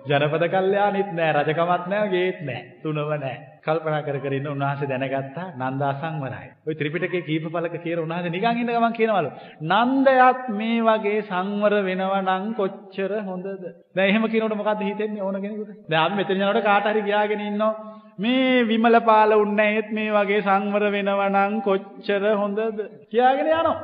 ජනපද කල්යාණිත් නෑ රජකමත් නෑ ගේත් නෑ තුනම නෑ. කල්පනා කර කර ඉන්න උන්වහන්සේ දැනගත්තා නන්ද අසංවරයි. ওই ත්‍රිපිටකයේ කීප පළක කියන උන්වහන්සේ නිකන් ඉන්න ගමන් කියනවලු නන්දයත් මේ වගේ සංවර වෙනවා නම් කොච්චර හොඳද? දැන් එහෙම කියනකොට මොකද්ද හිතෙන්නේ ඕන කෙනෙකුට? දැන් අපි මෙතන යනකොට කාට හරි ගියාගෙන ඉන්නවා මේ විමල පාල උන්නේත් මේ වගේ සංවර වෙනවා නම් කොච්චර හොඳද? කියාගෙන යනවා.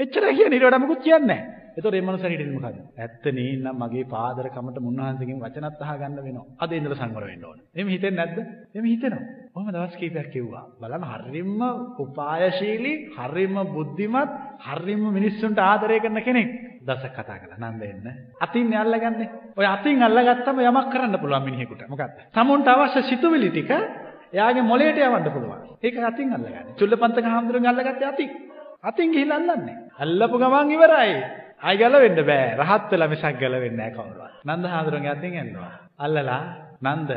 එච්චර කියන්නේ ඊට වඩා මොකුත් කියන්නේ නැහැ. එතකොට මේ මනුස්සයා හිටින්නේ මොකද්ද? ඇත්ත නේනම් මගේ පාදර කමට මුන්වහන්සේගෙන් වචනත් අහගන්න වෙනවා. අද ඉඳලා සංවර වෙන්න ඕන. එහෙම හිතෙන්නේ නැද්ද? එහෙම හිතෙනවා. කොහොම දවස් කීපයක් කිව්වා. බලන්න හරියම උපායශීලී, හරියම බුද්ධිමත්, හරියම මිනිස්සුන්ට ආදරය කරන කෙනෙක්. දසක් කතා කළා. නන්ද එන්න. අතින් අල්ලගන්නේ. ඔය අතින් අල්ලගත්තම යමක් කරන්න පුළුවන් මිනිහෙකුට. මොකද්ද? සමුන්ට අවශ්‍ය සිතුවිලි ටික එයාගේ මොළයට යවන්න පුළුවන්. ඒක අතින් අල්ලගන්නේ. චුල්ලපන්තක හාමුදුරුවෝ අල්ලගත්තේ අතින්. අතින් ගිහිල්ලා අල්ලන්නේ. අල්ලපු ගමන් ඉවරයි. ආයි ගැලවෙන්න බෑ. රහත් වෙලා මිසක් ගැලවෙන්නේ නැහැ කවුරුවත්. නන්ද හාමුදුරන්ගේ අතින් යනවා. අල්ලලා නන්ද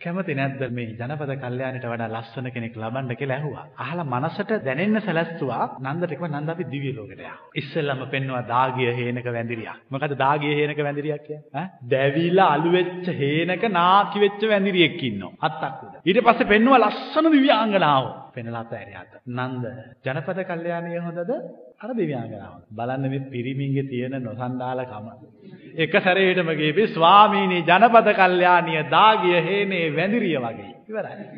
කැමති නැද්ද මේ ජනපද කල්යාණිට වඩා ලස්සන කෙනෙක් ලබන්න කියලා ඇහුවා. අහලා මනසට දැනෙන්න සැලැස්සුවා නන්දට කිව්වා නන්ද අපි දිව්‍ය ලෝකෙට යමු. ඉස්සෙල්ලම පෙන්නවා දාගිය හේනක වැඳිරියක්. මොකද දාගිය හේනක වැඳිරියක් කියන්නේ? ඈ දැවිලා අලු වෙච්ච හේනක නාකි වෙච්ච වැඳිරියෙක් ඉන්නවා. අත්තක් උඩ. ඊට පස්සේ පෙන්නවා ලස්සන දිව්‍යාංගනාව. පෙන්ලා අතෑරියාත. නන්ද ජනපද කල්යාණිය හොඳද? අර දිව්‍යාංගනාව. බලන්න මේ පිරිමින්ගේ තියෙන නොසන්ඩාලකම. එක සැරේටම ගියේ ස්වාමීනි ජනපද කල්යාණිය දාගිය හේනේ වැඳිරිය වගේ. ඉවරයි.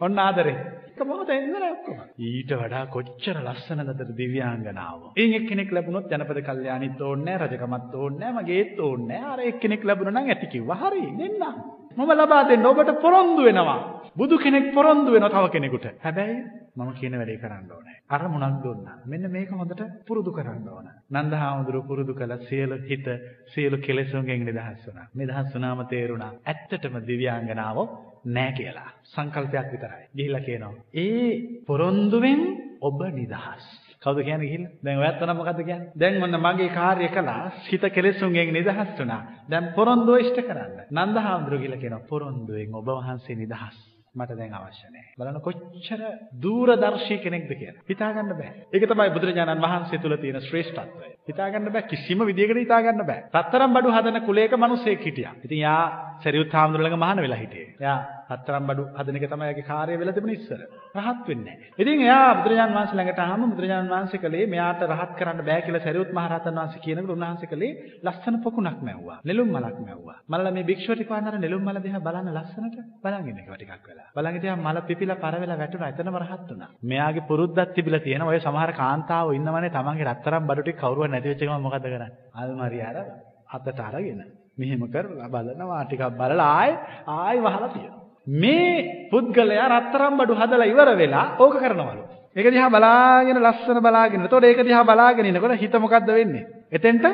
ඔන්න ආදරේ. එක මොහොතෙන් ඉවරයි ඔක්කොම. ඊට වඩා කොච්චර ලස්සනද දිව්‍යාංගනාව. එයින් එක්කෙනෙක් ලැබුණොත් ජනපද කල්යාණිත් ඕනේ නැහැ, රජකමත් ඕනේ නැහැ, මගේත් ඕනේ නැහැ. අර එක්කෙනෙක් ලැබුණා නම් ඇති කිව්වා. හරි, දෙන්න. මම ලබා දෙන්න ඔබට පොරොන්දු වෙනවා. බුදු කෙනෙක් පොරොන්දු වෙනවා තව කෙනෙකුට. හැබැයි මම කියන වැඩේ කරන්න ඕනේ. අරමුණක් දුන්නා. මෙන්න මේක හොඳට පුරුදු කරන්න ඕන. නන්දහාමුදුරුව පුරුදු කළ සියලු හිත සියලු කෙලෙසුන්ගෙන් නිදහස් වුණා. නිදහස් වුණාම තේරුණා ඇත්තටම දිව්‍යාංගනාව නෑ කියලා. සංකල්පයක් විතරයි. ගිහිල්ලා කියනවා. ඒ පොරොන්දුවෙන් ඔබ නිදහස්. කවුද කියන්නේ ගිහිල්ලා? දැන් ඔයත් නම් මොකද්ද කියන්නේ? දැන් මොන්න මගේ කාර්ය කළා හිත කෙලෙසුන්ගෙන් නිදහස් වුණා. දැන් පොරොන්දුව ඉෂ්ට කරන්න. නන්දහාමුදුරුව ගිහිල්ලා කියනවා පොරොන්දුවෙන් ඔබ වහන්සේ නිදහස්. මට දැන් අවශ්‍ය නැහැ. බලන්න කොච්චර දූරදර්ශී කෙනෙක්ද කියලා. හිතා ගන්න බෑ. ඒක තමයි බුදුරජාණන් වහන්සේ තුල තියෙන ශ්‍රේෂ්ඨත්වය. හිතා ගන්න බෑ කිසිම විදියකට හිතා ගන්න බෑ. රත්තරන් බඩු හදන කුලයක මිනිසෙක් හිටියා. ඉතින් යා සරියුත් හාමුදුරුවෝ ළඟ මහාන වෙලා හිටියේ. යා රත්තරන් බඩු හදන එක තමයි යාගේ කාර්යය වෙලා තිබුණ ඉස්සර. රහත් වෙන්නේ නැහැ. ඉතින් එයා බුදුරජාණන් වහන්සේ ළඟට ආවම බුදුරජාණන් වහන්සේ කලේ මෙයාට රහත් කරන්න බෑ කියලා සරියුත් මහ රහතන් වහන්සේ කියනකොට උන්වහන්සේ කලේ ලස්සන පොකුණක් මැව්වා. නෙළුම් මලක් මැව්වා. මලලා මේ භික්ෂුව ටික වන්නර නෙළුම් මල දිහා බලන්න ලස්සනට බලන් ඉන්න එක ටිකක් වෙලා. බලන් ඉතින් මල පිපිලා පර වෙලා වැටුණා. එතනම රහත් වුණා. මෙයාගේ පුරුද්දක් තිබිලා තියෙනවා. ඔය සමහර කාන්තාවෝ ඉන්නවනේ තමන්ගේ රත්තරන් බඩු ටික කවුරුවත් නැති වෙච්ච ගමන් මොකද කරන්නේ? අල්මාරිය අර අතට අරගෙන මෙහෙම කරලා බලනවා ටිකක් බලලා ආයි ආයි වහලා තියෙනවා. මේ පුද්ගලයා රත්තරන් බඩු හදලා ඉවර වෙලා ඕක කරනවලු. ඒක දිහා බලාගෙන ලස්සන බලාගෙන. එතකොට ඒක දිහා බලාගෙන ඉනකොට හිත මොකද්ද වෙන්නේ? එතෙන්ට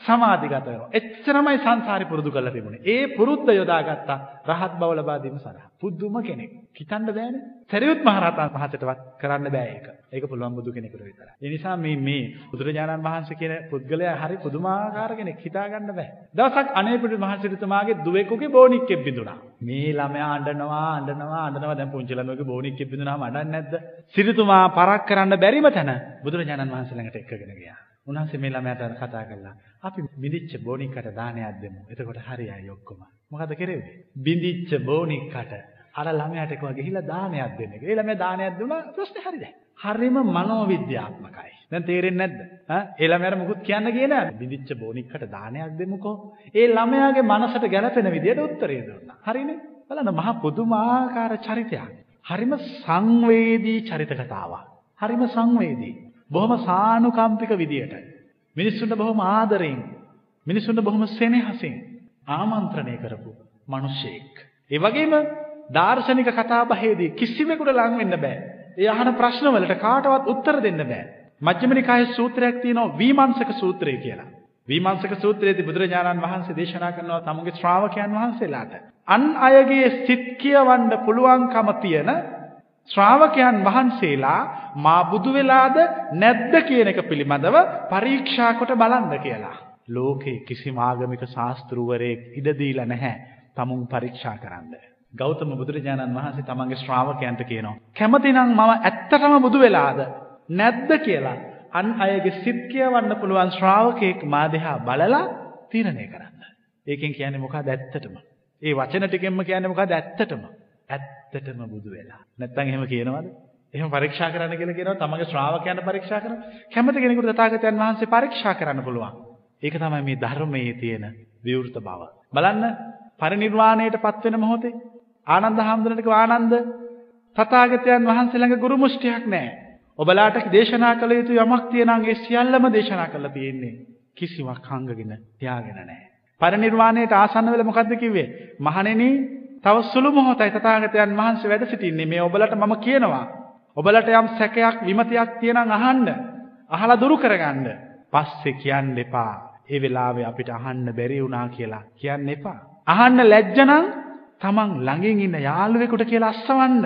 සමාධිගත වෙනවා. එච්චරමයි සංසාරේ පුරුදු කරලා තිබුණේ. ඒ පුරුද්ද යොදාගත්තා රහත් බව ලබා දීම සඳහා. පුදුම කෙනෙක්. හිතන්න බෑනේ. සරියුත් මහ රහතන් වහන්සේටවත් කරන්න බෑ ඒක. ඒක පුළුවන් බුදු කෙනෙකුට විතරයි. ඒ නිසා මේ මේ බුදුරජාණන් වහන්සේ කියන පුද්ගලයා හරි පුදුමාකාර කෙනෙක්. හිතා ගන්න බෑ. දවසක් අනේපිට මහ සිටුතුමාගේ දුවෙකුගේ බෝනික්කෙක් බිඳුණා. මේ ළමයා අඬනවා අඬනවා අඬනවා දැන් පුංචි ළමයෙකුගේ බෝනික්කෙක් බිඳුණාම අඬන්නේ නැද්ද? සිටුතුමා පරක් කරන්න බැරිම තැන බුදුරජාණන් වහන්සේ ළඟට එක්කගෙන ගියා. උන්වහන්සේ මේ ළමයාට කතා කළා. අපි බිඳිච්ච බෝනික්කට දානයක් දෙමු. එතකොට හරියයි ඔක්කොම. මොකද කෙරෙන්නේ? බිඳිච්ච බෝනික්කට අර ළමයාට කිව්වා ගිහිල්ලා දානයක් දෙන්න. ඒ ළමයා දානයක් දුන්නා ප්‍රශ්නේ හරිද? හරිම මනෝවිද්‍යාත්මකයි. දැන් තේරෙන්නේ නැද්ද? ඈ ඒ ළමයාට මුකුත් කියන්න ගියේ නෑ. බිඳිච්ච බෝනික්කට දානයක් දෙමුකෝ. ඒ ළමයාගේ මනසට ගැළපෙන විදියට උත්තරේ දුන්නා. හරිනේ? බලන්න මහා පුදුමාකාර චරිතයක්. හරිම සංවේදී චරිත කතාවක්. හරිම සංවේදී. බොහොම සානුකම්පික විදියට මිනිස්සුන්ට බොහොම ආදරෙන් මිනිස්සුන්ට බොහොම සෙනෙහසින් ආමන්ත්‍රණය කරපු මිනිසෙක්. ඒ වගේම දාර්ශනික කතාබහේදී කිසිවෙකුට ලං වෙන්න බෑ. ඒ අහන ප්‍රශ්න වලට කාටවත් උත්තර දෙන්න බෑ. මජ්ක්‍ධිම නිකායේ සූත්‍රයක් තියෙනවා විමර්ශක සූත්‍රය කියලා. විමර්ශක සූත්‍රයේදී බුදුරජාණන් වහන්සේ දේශනා කරනවා තමුගේ ශ්‍රාවකයන් වහන්සේලාට අන් අයගේ සිත් කියවන්න පුළුවන්කම තියෙන ශ්‍රාවකයන් වහන්සේලා මා බුදු වෙලාද නැද්ද කියන එක පිළිබඳව පරීක්ෂා කොට බලන්න කියලා. ලෝකේ කිසිම ආගමික ශාස්ත්‍රූවරයෙක් ඉඩ දීලා නැහැ තමුන් පරීක්ෂා කරන්න. ගෞතම බුදුරජාණන් වහන්සේ තමන්ගේ ශ්‍රාවකයන්ට කියනවා. කැමතිනම් මම ඇත්තටම බුදු වෙලාද නැද්ද කියලා අන් අයගේ සිත් කියවන්න පුළුවන් ශ්‍රාවකයෙක් මා දෙහා බලලා තීරණය කරන්න. ඒකෙන් කියන්නේ මොකක්ද ඇත්තටම? ඒ වචන ටිකෙන්ම කියන්නේ මොකක්ද ඇත්තටම? ඇත්තටම බුදු වෙලා. නැත්තම් එහෙම කියනවද? එහෙම පරීක්ෂා කරන්න කියලා කියනවා තමගේ ශ්‍රාවකයන් පරීක්ෂා කරන. කැමති කෙනෙකුට තථාගතයන් වහන්සේ පරීක්ෂා කරන්න පුළුවන්. ඒක තමයි මේ ධර්මයේ තියෙන විවෘත බව. බලන්න පරිනිර්වාණයට පත් වෙන මොහොතේ ආනන්ද හාමුදුරන්ට කිව්වා ආනන්ද තථාගතයන් වහන්සේ ළඟ ගුරු මුෂ්ටියක් නැහැ. ඔබලාට දේශනා කළ යුතු යමක් තියෙනම් ඒ සියල්ලම දේශනා කරලා තියෙන්නේ. කිසිවක් හංගගෙන තියාගෙන නැහැ. පරිනිර්වාණයට ආසන්න වෙලා මොකද්ද කිව්වේ? මහණෙනි තව සුළු මොහොතයි තථාගතයන් වහන්සේ වැඩ සිටින්නේ. මේ ඔබලට මම කියනවා. ඔබලට යම් සැකයක් විමතියක් තියෙනම් අහන්න. අහලා දුරු කරගන්න. පස්සේ කියන්න එපා. ඒ වෙලාවේ අපිට අහන්න බැරි වුණා කියලා කියන්න එපා. අහන්න ලැජ්ජ නම් තමන් ළඟින් ඉන්න යාළුවෙකුට කියලා අස්සවන්න.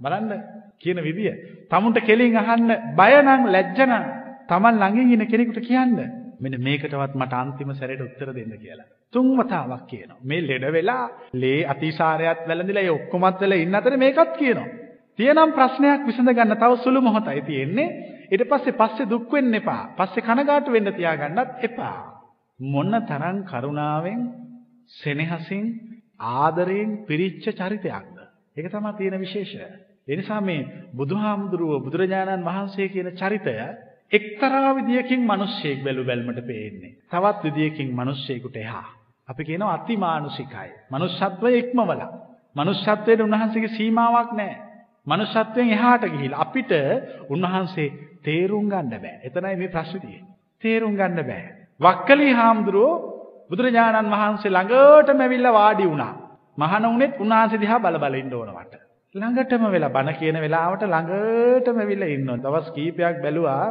බලන්න කියන විදිය. තමුන්ට කෙලින් අහන්න බය නම් ලැජ්ජ නම් තමන් ළඟින් ඉන්න කෙනෙකුට කියන්න. මෙන්න මේකටවත් මට අන්තිම සැරේට උත්තර දෙන්න කියලා. තුන් වතාවක් කියනවා. මේ ලෙඩ වෙලා ලේ අතිසාරයත් වැළඳිලා ඒ ඔක්කොමත් වෙලා ඉන්න අතරේ මේකත් කියනවා. තියෙනම් ප්‍රශ්නයක් විසඳ ගන්න තව සුළු මොහොතයි තියෙන්නේ. ඊට පස්සේ පස්සේ දුක් වෙන්න එපා. පස්සේ කනගාටු වෙන්න තියාගන්නත් එපා. මොන තරම් කරුණාවෙන් සෙනෙහසින් ආදරයෙන් පිරිච්ච චරිතයක්ද. ඒක තමයි තියෙන විශේෂය. ඒ නිසා මේ බුදුහාමුදුරුව බුදුරජාණන් වහන්සේ කියන චරිතය එක්තරා විදියකින් මිනිස්සෙක් බැලු බැලමට පේන්නේ. තවත් විදියකින් මිනිස්සෙකුට එහා. අපි කියනවා අතිමානුෂිකයි. මනුෂ්‍යත්වයේ ඉක්මවලා. මනුෂ්‍යත්වයේ උන්වහන්සේගේ සීමාවක් නැහැ. මනුෂ්‍යත්වයෙන් එහාට ගිහිලා අපිට උන්වහන්සේ තේරුම් ගන්න බෑ. එතනයි මේ ප්‍රශ්නේ තියෙන්නේ. තේරුම් ගන්න බෑ. වක්කලි හාමුදුරුවෝ බුදුරජාණන් වහන්සේ ළඟටම ඇවිල්ලා වාඩි වුණා. මහණ උනේත් උන්වහන්සේ දිහා බල බල ඉන්න ඕන වට. ළඟටම වෙලා බණ කියන වෙලාවට ළඟටම ඇවිල්ලා ඉන්නවා. දවස් කීපයක් බැලුවා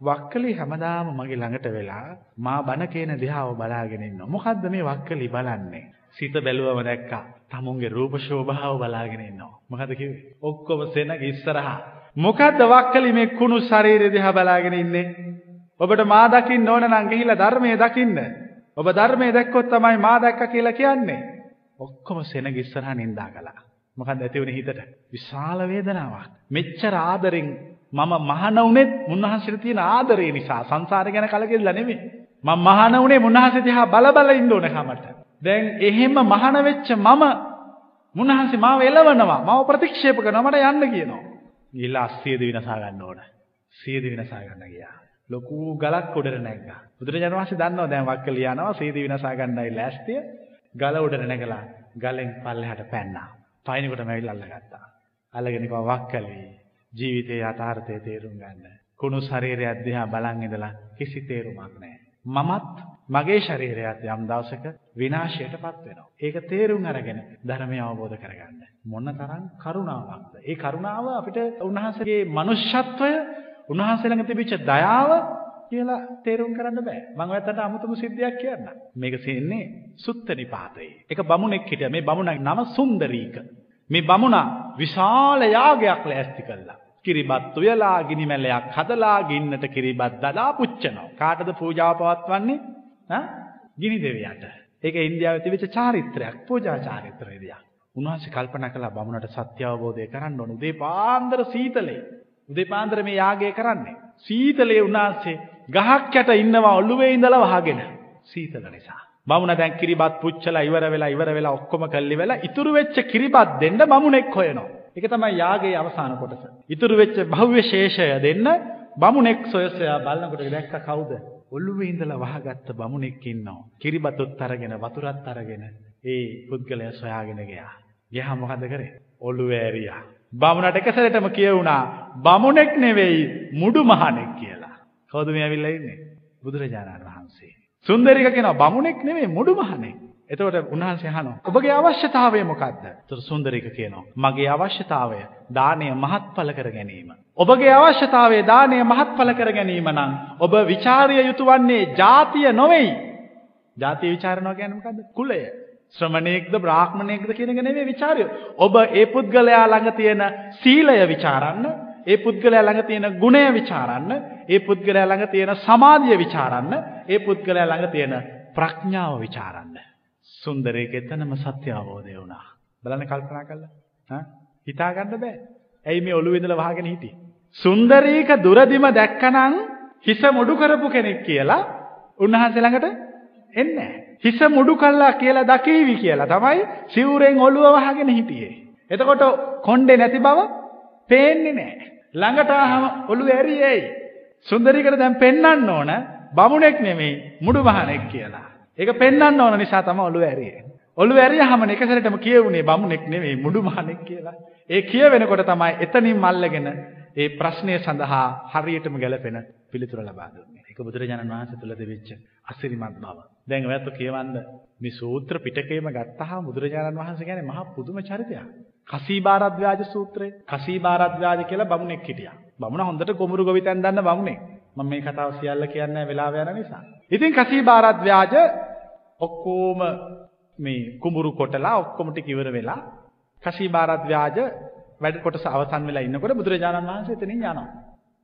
වක්කලි හැමදාම මගේ ළඟට වෙලා මා බණ කියන දිහාව බලාගෙන ඉන්නවා. මොකද්ද මේ වක්කලි බලන්නේ? සිත බැලුවම දැක්කා. තමුන්ගේ රූප ශෝභාව බලාගෙන ඉන්නවා. මොකද කිව්වේ? ඔක්කොම සෙනග ඉස්සරහා. මොකද්ද වක්කලි මේ කුණු ශරීරය දිහා බලාගෙන ඉන්නේ? ඔබට මා දකින්න ඕන නම් ගිහිල්ලා ධර්මයේ දකින්න. ඔබ ධර්මයේ දැක්කොත් තමයි මා දැක්ක කියලා කියන්නේ. ඔක්කොම සෙනග ඉස්සරහා නින්දා කළා. මොකක්ද ඇති වුනේ හිතට? විශාල වේදනාවක්. මෙච්චර ආදරෙන් මම මහාන උනේත් මුන්නහන්සේට තියෙන ආදරය නිසා සංසාරය ගැන කලකිරලා නෙමෙයි. මම මහාන උනේ මුන්නහන්සේ දිහා බල බල ඉන්න ඕන කමට. දැන් එහෙම මහාන වෙච්ච මම මුන්නහන්සේ මාව එලවනවා. මාව ප්‍රතික්ෂේප කරනවා. මට යන්න කියනවා. ගිහිල්ලා අස්සියද විනාශ ගන්න ඕන. සියද විනාශ ගන්න ගියා. ලොකු ගලක් උඩට නැග්ගා. බුදුරජාණන් වහන්සේ දන්නවා දැන් වක්කලිය යනවා සියද විනාශ ගන්නයි ලෑස්තිය. ගල උඩට නැගලා ගලෙන් පල්ලෙහාට පැන්නා. පයින්කොටම ඇවිල්ලා අල්ලගත්තා. අල්ලගෙන කිව්වා වක්කලී ජීවිතයේ යථාර්ථය තේරුම් ගන්න. කුණු ශරීරයක් දිහා බලන් ඉඳලා කිසි තේරුමක් නැහැ. මමත් මගේ ශරීරයත් යම් දවසක විනාශයටපත් වෙනවා. ඒක තේරුම් අරගෙන ධර්මය අවබෝධ කරගන්න. මොන තරම් කරුණාවක්ද. ඒ කරුණාව අපිට උන්වහන්සේගේ මනුෂ්‍යත්වය උන්වහන්සේ ළඟ තිබිච්ච දයාව කියලා තේරුම් කරන්න බෑ. මම ඔයත්තට අමුතුම සිද්ධියක් කියන්න. මේක තියෙන්නේ සුත්ත නිපාතේ. ඒක බමුණෙක් හිටියා. මේ බමුණගේ නම සුන්දරීක. මේ බමුණා විශාල යාගයක් ලෑස්ති කළා. කිරිබත් උයලා ගිනි මැලයක් හදලා ගින්නට කිරිබත් දලා පුච්චනවා. කාටද පූජාව පවත්වන්නේ? ඈ? ගිනි දෙවියට. ඒක ඉන්දියාවේ තිබිච්ච චාරිත්‍රයක්, පූජා චාරිත්‍රයදියා. උන්වහන්සේ කල්පනා කළා බමුණට සත්‍ය අවබෝධය කරන්න ඕන. උදේ පාන්දර සීතලේ. උදේ පාන්දර මේ යාගය කරන්නේ. සීතලේ උන්වහන්සේ ගහක් යට ඉන්නවා ඔළුවේ ඉඳලා වහගෙන. සීතල නිසා. බමුණ දැන් කිරිබත් පුච්චලා ඉවර වෙලා ඉවර වෙලා ඔක්කොම කල්ලි වෙලා ඉතුරු වෙච්ච කිරිබත් දෙන්න බමුණෙක් හොයනවා. ඒක තමයි යාගයේ අවසාන කොටස. ඉතුරු වෙච්ච භව්‍ය ශේෂය දෙන්න බමුණෙක් සොය සොයා බලනකොට දැක්ක කවුද? ඔළුවේ ඉඳලා වහගත්ත බමුණෙක් ඉන්නවා. කිරිබතුත් අරගෙන වතුරත් අරගෙන ඒ පුද්ගලයා සොයාගෙන ගියා. ගියාම මොකද කරේ? ඔළුවේ ඇරියා. බමුණට එක සැරේටම කියවුණා බමුණෙක් නෙවෙයි මුඩු මහණෙක් කියලා. කවුද මේ ඇවිල්ලා ඉන්නේ? බුදුරජාණන් වහන්සේ. සුන්දරික කියනවා බමුණෙක් නෙමෙයි මුඩු මහණෙක්. එතකොට උන්වහන්සේ අහනවා ඔබගේ අවශ්‍යතාවය මොකක්ද? එතකොට සුන්දරික කියනවා මගේ අවශ්‍යතාවය දාණය මහත්ඵල කර ගැනීම. ඔබගේ අවශ්‍යතාවය දාණය මහත්ඵල කර ගැනීම නම් ඔබ ਵਿਚාරිය යුතු වන්නේ ಜಾතිය නොවේයි. ಜಾතිය ਵਿਚාරනවා කියන්නේ මොකද්ද? කුලය. ශ්‍රමණේක්ද බ්‍රාහ්මණේක්ද කියන එක නෙමෙයි ਵਿਚාරය. ඔබ ඒ පුද්ගලයා ළඟ තියෙන සීලය ਵਿਚාරන්න ඒ පුද්ගලයා ළඟ තියෙන ගුණය ਵਿਚාරන්න, ඒ පුද්ගලයා ළඟ තියෙන සමාධිය ਵਿਚාරන්න, ඒ පුද්ගලයා ළඟ තියෙන ප්‍රඥාව ਵਿਚාරන්න. සුන්දරයෙක් එතනම සත්‍ය අවබෝධය වුණා. බලන්න කල්පනා කළා. හා හිතා ගන්න බෑ. ඇයි මේ ඔළුවේ ඉඳලා වහගෙන හිටියේ? සුන්දරීක දුරදිම දැක්කනම් හිස මුඩු කරපු කෙනෙක් කියලා උන්වහන්සේ ළඟට එන්නේ නැහැ. හිස මුඩු කළා කියලා දකීවි කියලා තමයි සිවුරෙන් ඔළුව වහගෙන හිටියේ. එතකොට කොණ්ඩේ නැති බව පේන්නේ නැහැ. ළඟට ආවම ඔළුව ඇරියේයි. සුන්දරීකට දැන් පෙන්වන්න ඕන බමුණෙක් නෙමෙයි මුඩු වහනෙක් කියලා. ඒක පෙන්වන්න ඕන නිසා තමයි ඔළුව ඇරියේ. ඔළුව ඇරියාම එක සැරේටම කියවුනේ බමුණෙක් නෙමෙයි මුඩු වහනෙක් කියලා. ඒ කියවෙනකොට තමයි එතනින් අල්ලගෙන ඒ ප්‍රශ්නය සඳහා හරියටම ගැලපෙන පිළිතුර ලබා දුන්නේ. ඒක බුදුරජාණන් වහන්සේ තුළ දෙවිච්ච අසිරිමත් බව. දැන් ඔයත් කියවන්න මේ සූත්‍ර පිටකයම ගත්තාම බුදුරජාණන් වහන්සේ කියන්නේ මහා පුදුම චරිතයක්. කසීබාරද්ව්‍යාජ සූත්‍රය. කසීබාරද්ව්‍යාජ කියලා බමුණෙක් හිටියා. බමුණ හොඳට කොමුරු ගොවිතැන් දන්න බමුණෙක්. මම මේ කතාව සියල්ල කියන්නේ වෙලාව යන නිසා. ඉතින් කසීබාරද්ව්‍යාජ ඔක්කොම මේ කුඹුරු කොටලා ඔක්කොම ටික ඉවර වෙලා කසීබාරද්ව්‍යාජ වැඩ කොටස අවසන් වෙලා ඉන්නකොට බුදුරජාණන් වහන්සේ එතනින් යනවා.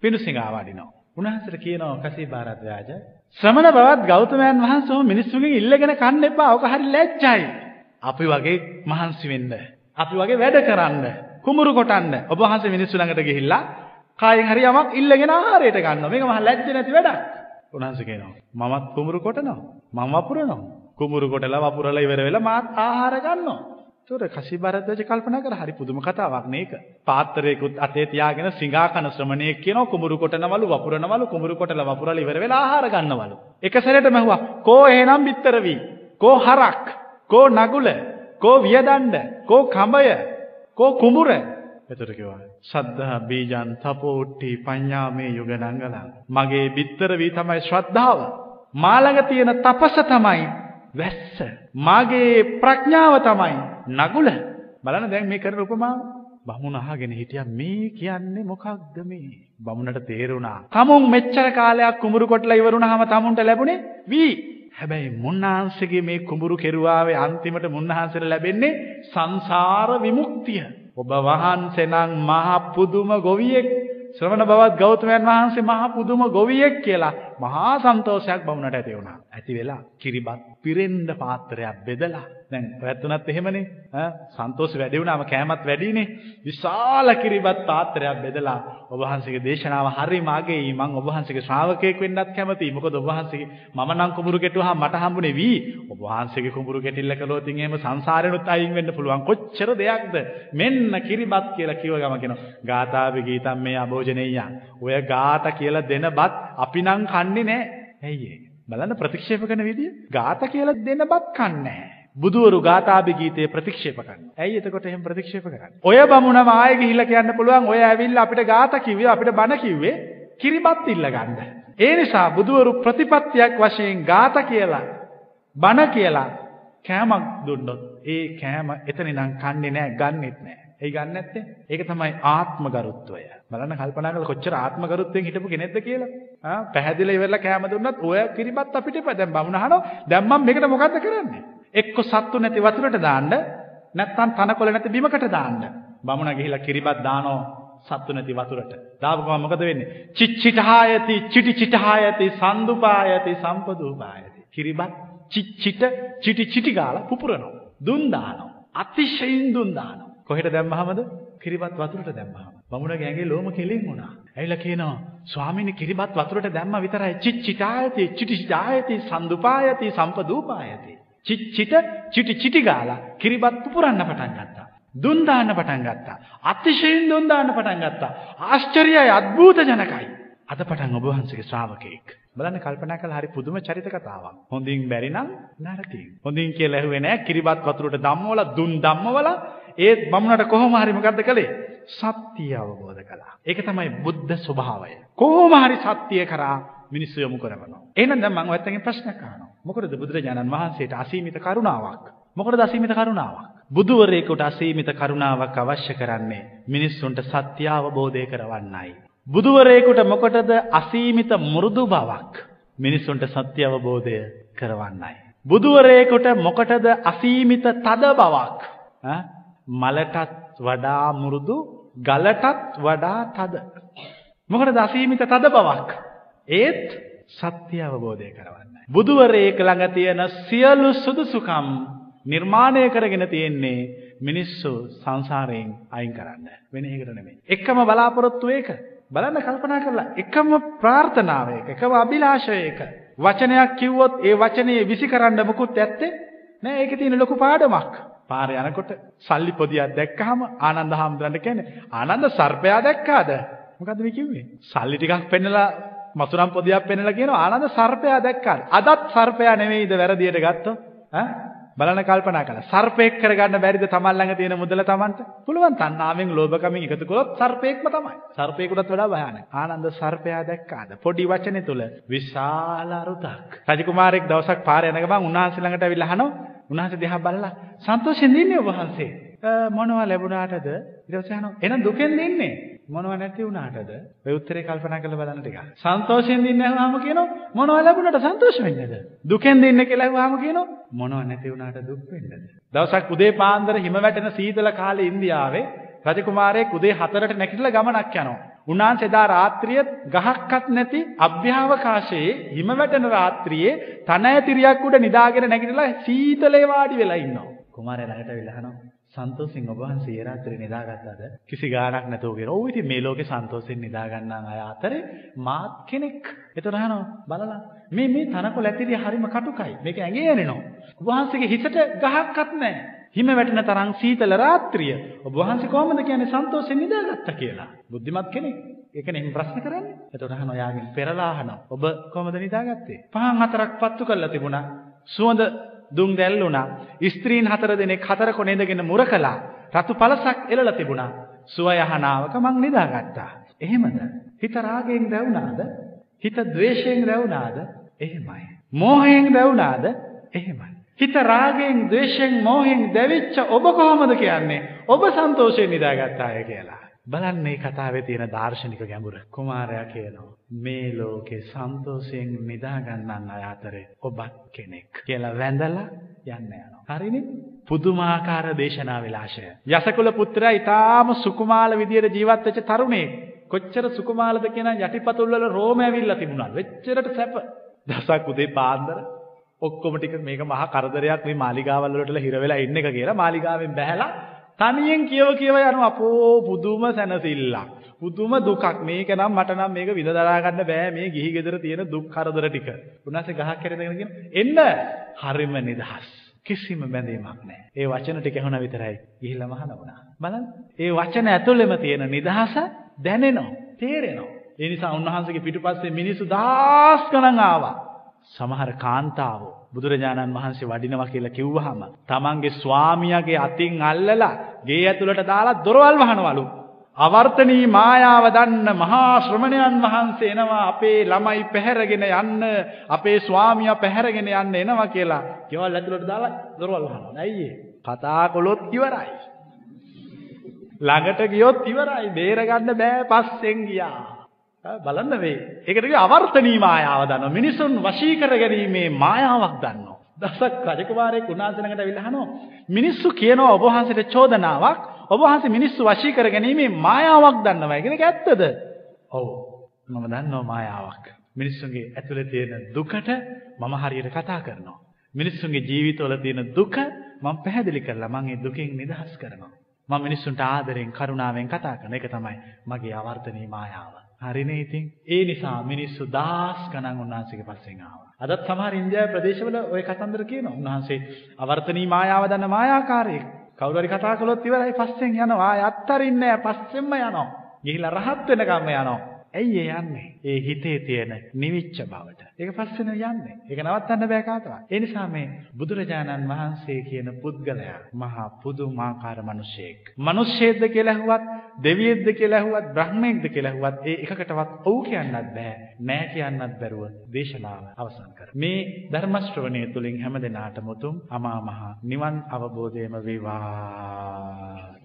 පිණුසිඟා වඩිනවා. උන්වහන්සේට කියනවා කසීබාරද්ව්‍යාජ ශ්‍රමණ බවත් ගෞතමයන් වහන්සේම මිනිස්සුන්ගෙන් ඉල්ලගෙන කන්න එපා. ඔක හරි ලැජ්ජයි. අපි වගේ මහන්සි වෙන්න. අපි වගේ වැඩ කරන්න. කුඹුරු කොටන්න. ඔබ වහන්සේ මිනිස්සු ළඟට ගිහිල්ලා කායෙන් හරි යමක් ඉල්ලගෙන ආහාරයට ගන්නවා. මේක මහ ලැජ්ජ නැති වැඩක්. උන්වහන්සේ කියනවා මමත් කුඹුරු කොටනවා. මම වපුරනවා. කුඹුරු කොටලා වපුරලා ඉවර වෙලා මාත් ආහාර ගන්නවා. ඒතකොට කසිබරද්දජ කල්පනා කර හරි පුදුම කතාවක් මේක. පාත්‍රයකුත් අතේ තියාගෙන සිඟා කන ශ්‍රමණයෙක් කියනවා කුඹුරු කොටනවලු වපුරනවලු කුඹුරු කොටලා වපුරලා ඉවර වෙලා ආහාර ගන්නවලු. එක සැරේටම ඇහුවා කෝ එහෙනම් බිත්තර වී? කෝ හරක්? කෝ නගුල? කෝ වියදණ්ඩ? කෝ කඹය? කෝ කුඹුර? එතකොට කිව්වා සද්ධා බීජං තපෝට්ටි පඤ්ඤාමේ යුග නංගලං. මගේ බිත්තර වී තමයි ශ්‍රද්ධාව. මා ළඟ තියෙන තපස තමයි වැස්ස. මාගේ ප්‍රඥාව තමයි නගුල. බලන්න දැන් මේ කරන උපමාව. බමුණ අහගෙන හිටියා මේ කියන්නේ මොකක්ද මේ? බමුණට තේරුණා. තමුන් මෙච්චර කාලයක් කුඹුරු කොටලා ඉවරුණාම තමුන්ට ලැබුණේ වී. හැබැයි මුන්නාන්සේගේ මේ කුඹුරු කෙරුවාවේ අන්තිමට මුන්නාන්සේට ලැබෙන්නේ සංසාර විමුක්තිය. ඔබ වහන්සේ නම් මහ පුදුම ගොවියෙක්. ශ්‍රවණ බවත් ගෞතමයන් වහන්සේ මහ පුදුම ගොවියෙක් කියලා මහා සන්තෝෂයක් බමුණට ඇති වුණා. ඇති වෙලා කිරිබත් පිරෙන්න පාත්‍රයක් බෙදලා. දැන් ඔයත් උනත් එහෙමනේ. ඈ සන්තෝෂ වැඩි වුණාම කෑමත් වැඩිනේ. විශාල කිරිබත් පාත්‍රයක් බෙදලා ඔබ වහන්සේගේ දේශනාව හරි මාගේ මම ඔබ වහන්සේගේ ශ්‍රාවකයෙක් වෙන්නත් කැමතියි. මොකද ඔබ වහන්සේගේ මම නම් කුඹුරු කෙටුවාම මට හම්බුනේ වී. ඔබ වහන්සේගේ කුඹුරු කෙටිල්ල කළොත් ඉතින් එහෙම සංසාරෙනුත් අයින් වෙන්න පුළුවන්. කොච්චර දෙයක්ද? මෙන්න කිරිබත් කියලා කිව්ව ගම කියනවා. ගාථාවේ ගීතම් මේ අභෝජනෙය්‍යං. ඔය ගාත කියලා දෙන බත් අපි නම් කන්නේ නැහැ ඇයි ඒ බලන්න ප්‍රතික්ෂේප කරන විදිය ගාත කියලා දෙන බත් කන්නේ නැහැ බුදුවරු ගාථාභි ගීතේ ප්‍රතික්ෂේප කරනවා. ඇයි එතකොට එහෙම ප්‍රතික්ෂේප කරන්නේ? ඔය බමුණම ආයෙ ගිහිල්ලා කියන්න පුළුවන් ඔය ඇවිල්ලා අපිට ගාථා කිව්වේ අපිට බණ කිව්වේ කිරිබත් ඉල්ල ගන්න. ඒ නිසා බුදුවරු ප්‍රතිපත්තියක් වශයෙන් ගාථා කියලා බණ කියලා කෑමක් දුන්නොත් ඒ කෑම එතන ඉඳන් කන්නේ නැහැ, ගන්නෙත් නැහැ. ඒ ගන්න නැත්තේ? ඒක තමයි ආත්ම ගරුත්වය. බලන්න කල්පනා කරලා කොච්චර ආත්ම ගරුත්වයෙන් හිටපු කෙනෙක්ද කියලා. ආ පැහැදිලිව ඉවරලා කෑම දුන්නත් ඔය කිරිබත් අපිට එපා. දැන් බමුණ අහනවා දැන් මම මේකට මොකද්ද කරන්නේ? එක්ක සත්තු නැති වතුරට දාන්න නැත්නම් තනකොළ නැති බිමකට දාන්න. බමුණ ගිහිලා කිරිබත් දානෝ සත්තු නැති වතුරට. දාපු ගමන් මොකද වෙන්නේ? චිච්චිටහායති චිටි චිටහායති සම්දුපායති සම්පදූපායති. කිරිබත් චිච්චිට චිටි චිටි ගාලා පුපුරනවා. දුන් දානවා. අතිශයින් දුන් දානවා. කොහෙට දැම්මහමද? කිරිබත් වතුරට දැම්මහම. බමුණගේ ඇඟේ ලෝම කෙලින් වුණා. ඇවිල්ලා කියනවා ස්වාමීනි කිරිබත් වතුරට දැම්ම විතරයි චිච්චිටායති චිටිචිටායති සම්දුපායති සම්පදූපායති. චිච්චිට චිටි චිටි ගාලා කිරිබත් පුපුරන්න පටන් ගත්තා. දුන් දාන්න පටන් ගත්තා. අතිශයින් දුන් දාන්න පටන් ගත්තා. ආශ්චර්යයි අద్භූත ජනකයි. අද පටන් ඔබ වහන්සේගේ ශ්‍රාවකෙක්. බලන්න කල්පනා කළා හරි පුදුම චරිත කතාවක්. හොඳින් බැරි නම් නරකින්. හොඳින් කියලා ඇහුවේ නෑ කිරිබත් වතුරට ධම්මවල දුන් ධම්මවල ඒත් බමුණට කොහොම හරි මොකද්ද කළේ? සත්‍ය අවබෝධ කළා. ඒක තමයි බුද්ධ ස්වභාවය. කොහොම හරි සත්‍ය කරා මිනිස්සු යොමු කරනවා. එහෙනම් දැන් මම ඔයත්ගෙන් ප්‍රශ්නයක් අහනවා. මොකටද බුදුරජාණන් වහන්සේට අසීමිත කරුණාවක්? මොකටද අසීමිත කරුණාවක්? බුදුවරයෙකුට අසීමිත කරුණාවක් අවශ්‍ය කරන්නේ මිනිස්සුන්ට සත්‍ය අවබෝධය කරවන්නයි. බුදුවරයෙකුට මොකටද අසීමිත මෘදු බවක් මිනිස්සුන්ට සත්‍ය අවබෝධය කරවන්නයි. බුදුවරයෙකුට මොකටද අසීමිත තද බවක් මලටත් වඩා මුරුදු ගලටත් වඩා තද. මොකටද අසීමිත තද බවක්. ඒත් සත්‍ය අවබෝධය කරවන්න. බුදුවරයෙක් ළඟ තියෙන සියලු සුදුසුකම් නිර්මාණය කරගෙන තියෙන්නේ මිනිස්සු සංසාරයෙන් අයින් කරන්න. වෙන එකකට නෙමෙයි. එකම බලාපොරොත්තු ඒක. බලන්න කල්පනා කරලා එකම ප්‍රාර්ථනාව එක එකම අභිලාෂය එක වචනයක් කිව්වොත් ඒ වචනේ විසි කරන්න මොකුත් ඇත්තේ නෑ ඒකේ තියෙන ලොකු පාඩමක්. පාර යනකොට සල්ලි පොදියක් දැක්කහම ආනන්ද හාමුදුරන්ට කියන්නේ ආනන්ද සර්පයා දැක්කාද? මොකද්ද මේ කිව්වේ? සල්ලි ටිකක් පෙන්නලා මසුරම් පොදියක් පෙන්නලා කියනවා ආනන්ද සර්පයා දැක්කාද? අදත් සර්පයා නෙවෙයිද වැරදියට ගත්තොත්? ඈ බලන්න කල්පනා කළා. සර්පෙක් කරගන්න බැරිද තමන් ළඟ තියෙන මුදල තමන්ට? පුළුවන් තණ්හාවෙන් ලෝභකමින් එකතු කළොත් සර්පෙක්ම තමයි. සර්පෙකුටත් වඩා භයානක. ආනන්ද සර්පයා දැක්කාද? පොඩි වචනේ තුල විශාල අරුතක්. රජකුමාරයෙක් දවසක් පාරේ යන ගමන් උන්වහන්සේ ළඟට ඇවිල්ලා අහනවා. උන්වහන්සේ දිහා බලලා සන්තෝෂෙන් ඉන්නේ ඔබ වහන්සේ. මොනවා ලැබුණාටද? ඊට පස්සේ අහනවා. එහෙනම් දුකෙන් ඉන්නේ. මොනව නැති වුණාටද? ඔය උත්තරේ කල්පනා කරලා බලන්න ටිකක්. සන්තෝෂෙන් දින්න ඇහුවාම කියනවා මොනව ලැබුණාට සන්තෝෂ වෙන්නේද? දුකෙන් දින්න කියලා ඇහුවාම කියනවා මොනව නැති වුණාට දුක් වෙන්නේද? දවසක් උදේ පාන්දර හිම වැටෙන සීතල කාලේ ඉන්දියාවේ රජකුමාරයෙක් උදේ 4ට නැගිටලා ගමනක් යනවා. උන්වහන්සේ එදා රාත්‍රිය ගහක්වත් නැති අභ්‍යවකාශයේ හිම වැටෙන රාත්‍රියේ තන ඇතිරියක් උඩ නිදාගෙන නැගිටලා සීතලේ වාඩි වෙලා ඉන්නවා. කුමාරයා ළඟට වෙලා අහනවා සන්තෝෂෙන් ඔබ වහන්සේ ඒ රාත්‍රියේ නිදාගත්තද? කිසි ගාණක් නැතුව කියන. ඔව් ඉතින් මේ ලෝකේ සන්තෝෂෙන් නිදා ගන්නා අය අතරේ මාත් කෙනෙක්. එතකොට අහනවා බලලා මේ මේ තනකොළ ඇතිරිය හරිම කටුකයි. මේක ඇඟේ යනෙනවා. ඔබ වහන්සේගේ හිසට ගහක්වත් නැහැ. හිම වැටෙන තරම් සීතල රාත්‍රිය. ඔබ වහන්සේ කොහොමද කියන්නේ සන්තෝෂෙන් නිදාගත්තා කියලා? බුද්ධිමත් කෙනෙක්. ඒකනේ එහෙම ප්‍රශ්න කරන්නේ. එතකොට අහනවා යාගෙන් පෙරලා අහනවා. ඔබ කොහොමද නිදාගත්තේ? පහන් හතරක් පත්තු කරලා තිබුණා. සුවඳ දුම් දැල්ලුණා. ස්ත්‍රීන් හතර දෙනෙක් හතර කොනේදගෙන මුර කළා. රතු පළසක් එළලා තිබුණා. සුව යහනාවක මං නිදාගත්තා. එහෙමද? හිත රාගයෙන් දැවුනාද? හිත ද්වේෂයෙන් දැවුනාද? එහෙමයි. මෝහයෙන් දැවුනාද? එහෙමයි. හිත රාගයෙන්, ද්වේෂයෙන්, මෝහයෙන් දැවිච්ච ඔබ කොහොමද කියන්නේ? ඔබ සන්තෝෂයෙන් නිදාගත්තාය කියලා. බලන්න මේ කතාවේ තියෙන දාර්ශනික ගැඹුර. කුමාරයා කියනවා මේ ලෝකේ සන්තෝෂයෙන් නිදා ගන්නන් අය අතරේ ඔබත් කෙනෙක් කියලා වැඳලා යන්න යනවා. හරිනේ? පුදුමාකාර දේශනා විලාශය. යසකුල පුත්‍රයා ඊටාම සුකුමාල විදියට ජීවත් වෙච්ච තරුණයෙක්. කොච්චර සුකුමාලද කියන යටිපතුල් වල රෝම ඇවිල්ලා තිබුණා. වෙච්චරට සැප. දවසක් උදේ පාන්දර ඔක්කොම ටික මේක මහා කරදරයක් මේ මාලිගාවල් වලට හිර වෙලා ඉන්න එක කියලා මාලිගාවෙන් බැහැලා තනියෙන් කියව කියව යනවා අපෝ පුදුම සැනසෙල්ලක්. පුදුම දුකක්. මේක නම් මට නම් මේක විඳ දරා ගන්න බෑ මේ ගිහි ගෙදර තියෙන දුක් කරදර ටික. උන්වහන්සේ ගහක් කැරදගෙන කියන එන්න හරිම නිදහස්. කිසිම බැඳීමක් නැහැ. ඒ වචන ටික ඇහුණා විතරයි ගිහිල්ලා මහාන වුණා. බලන්න. ඒ වචන ඇතුළෙම තියෙන නිදහස දැනෙනවා, තේරෙනවා. ඒ නිසා උන්වහන්සේගේ පිටුපස්සේ මිනිස්සු දහස් ගණන් ආවා. සමහර කාන්තාවෝ බුදුරජාණන් වහන්සේ වඩිනවා කියලා කිව්වහම තමන්ගේ ස්වාමියාගේ අතින් අල්ලලා ගේ ඇතුළට දාලා දොරවල් වහනවලු. අවර්තනී මායාව දන්න මහා ශ්‍රමණයන් වහන්සේ එනවා අපේ ළමයි පැහැරගෙන යන්න අපේ ස්වාමියා පැහැරගෙන යන්න එනවා කියලා ගෙවල් ඇතුළට දාලා දොරවල් වහනවා. ඇයි කතා කළොත් ඉවරයි. ළඟට ගියොත් ඉවරයි. බේරගන්න බෑ පස්සෙන් ගියා. බලන්න වේ. ඒකට කිය අවර්තනී මායාව දන්නවා. මිනිසුන් වශී කර ගැනීමේ මායාවක් දන්නවා. දසක් රජකුමාරයෙක් උන්වහන්සේ ළඟට ඇවිල්ලා අහනවා මිනිස්සු කියනවා ඔබ වහන්සේට චෝදනාවක් ඔබ වහන්සේ මිනිස්සු වශී කර ගැනීමේ මායාවක් දන්නවා කියන එක ඇත්තද? ඔව්. මම දන්නවා මායාවක්. මිනිස්සුන්ගේ ඇතුලේ තියෙන දුකට මම හරියට කතා කරනවා. මිනිස්සුන්ගේ ජීවිතවල තියෙන දුක මම පැහැදිලි කරලා මම ඒ දුකෙන් නිදහස් කරනවා. මම මිනිස්සුන්ට ආදරෙන් කරුණාවෙන් කතා කරන එක තමයි මගේ ආවර්තනීය මායාව. හරිනේ ඉතින්. ඒ නිසා මිනිස්සු දහස් ගණන් උන්වහන්සේගේ පස්සෙන් ආවා. අදත් සමහර ඉන්දියාවේ ප්‍රදේශවල ওই කතන්දර කියනවා. උන්වහන්සේ අවර්තනී මායාව දන්න මායාකාරයෙක්. කවුරු හරි කතා කළොත් ඉවරයි පස්සෙන් යනවා. ආය අත්තරින්නේ නැහැ. පස්සෙන්ම යනවා. ගිහිලා රහත් වෙනකම්ම යනවා. ඇයි ඒ යන්නේ? ඒ හිතේ තියෙන නිවිච්ච බවට. ඒක පස්සෙන යන්නේ. ඒක නවත්තන්න බෑ කාටවත්. ඒ නිසා මේ බුදුරජාණන් වහන්සේ කියන පුද්ගලයා මහා පුදුමාකාර මිනිසෙක්. මිනිස්සෙක්ද කියලා ඇහුවත්, දෙවියෙක්ද කියලා ඇහුවත්, බ්‍රහ්මයෙක්ද කියලා ඇහුවත් ඒ එකකටවත් ඔව් කියන්නත් බෑ. නෑ කියන්නත් බැරුව දේශනාව අවසන් කර. මේ ධර්ම ශ්‍රවණය තුළින් හැම දිනාටම උතුම් අමා මහ නිවන් අවබෝධයම වේවා.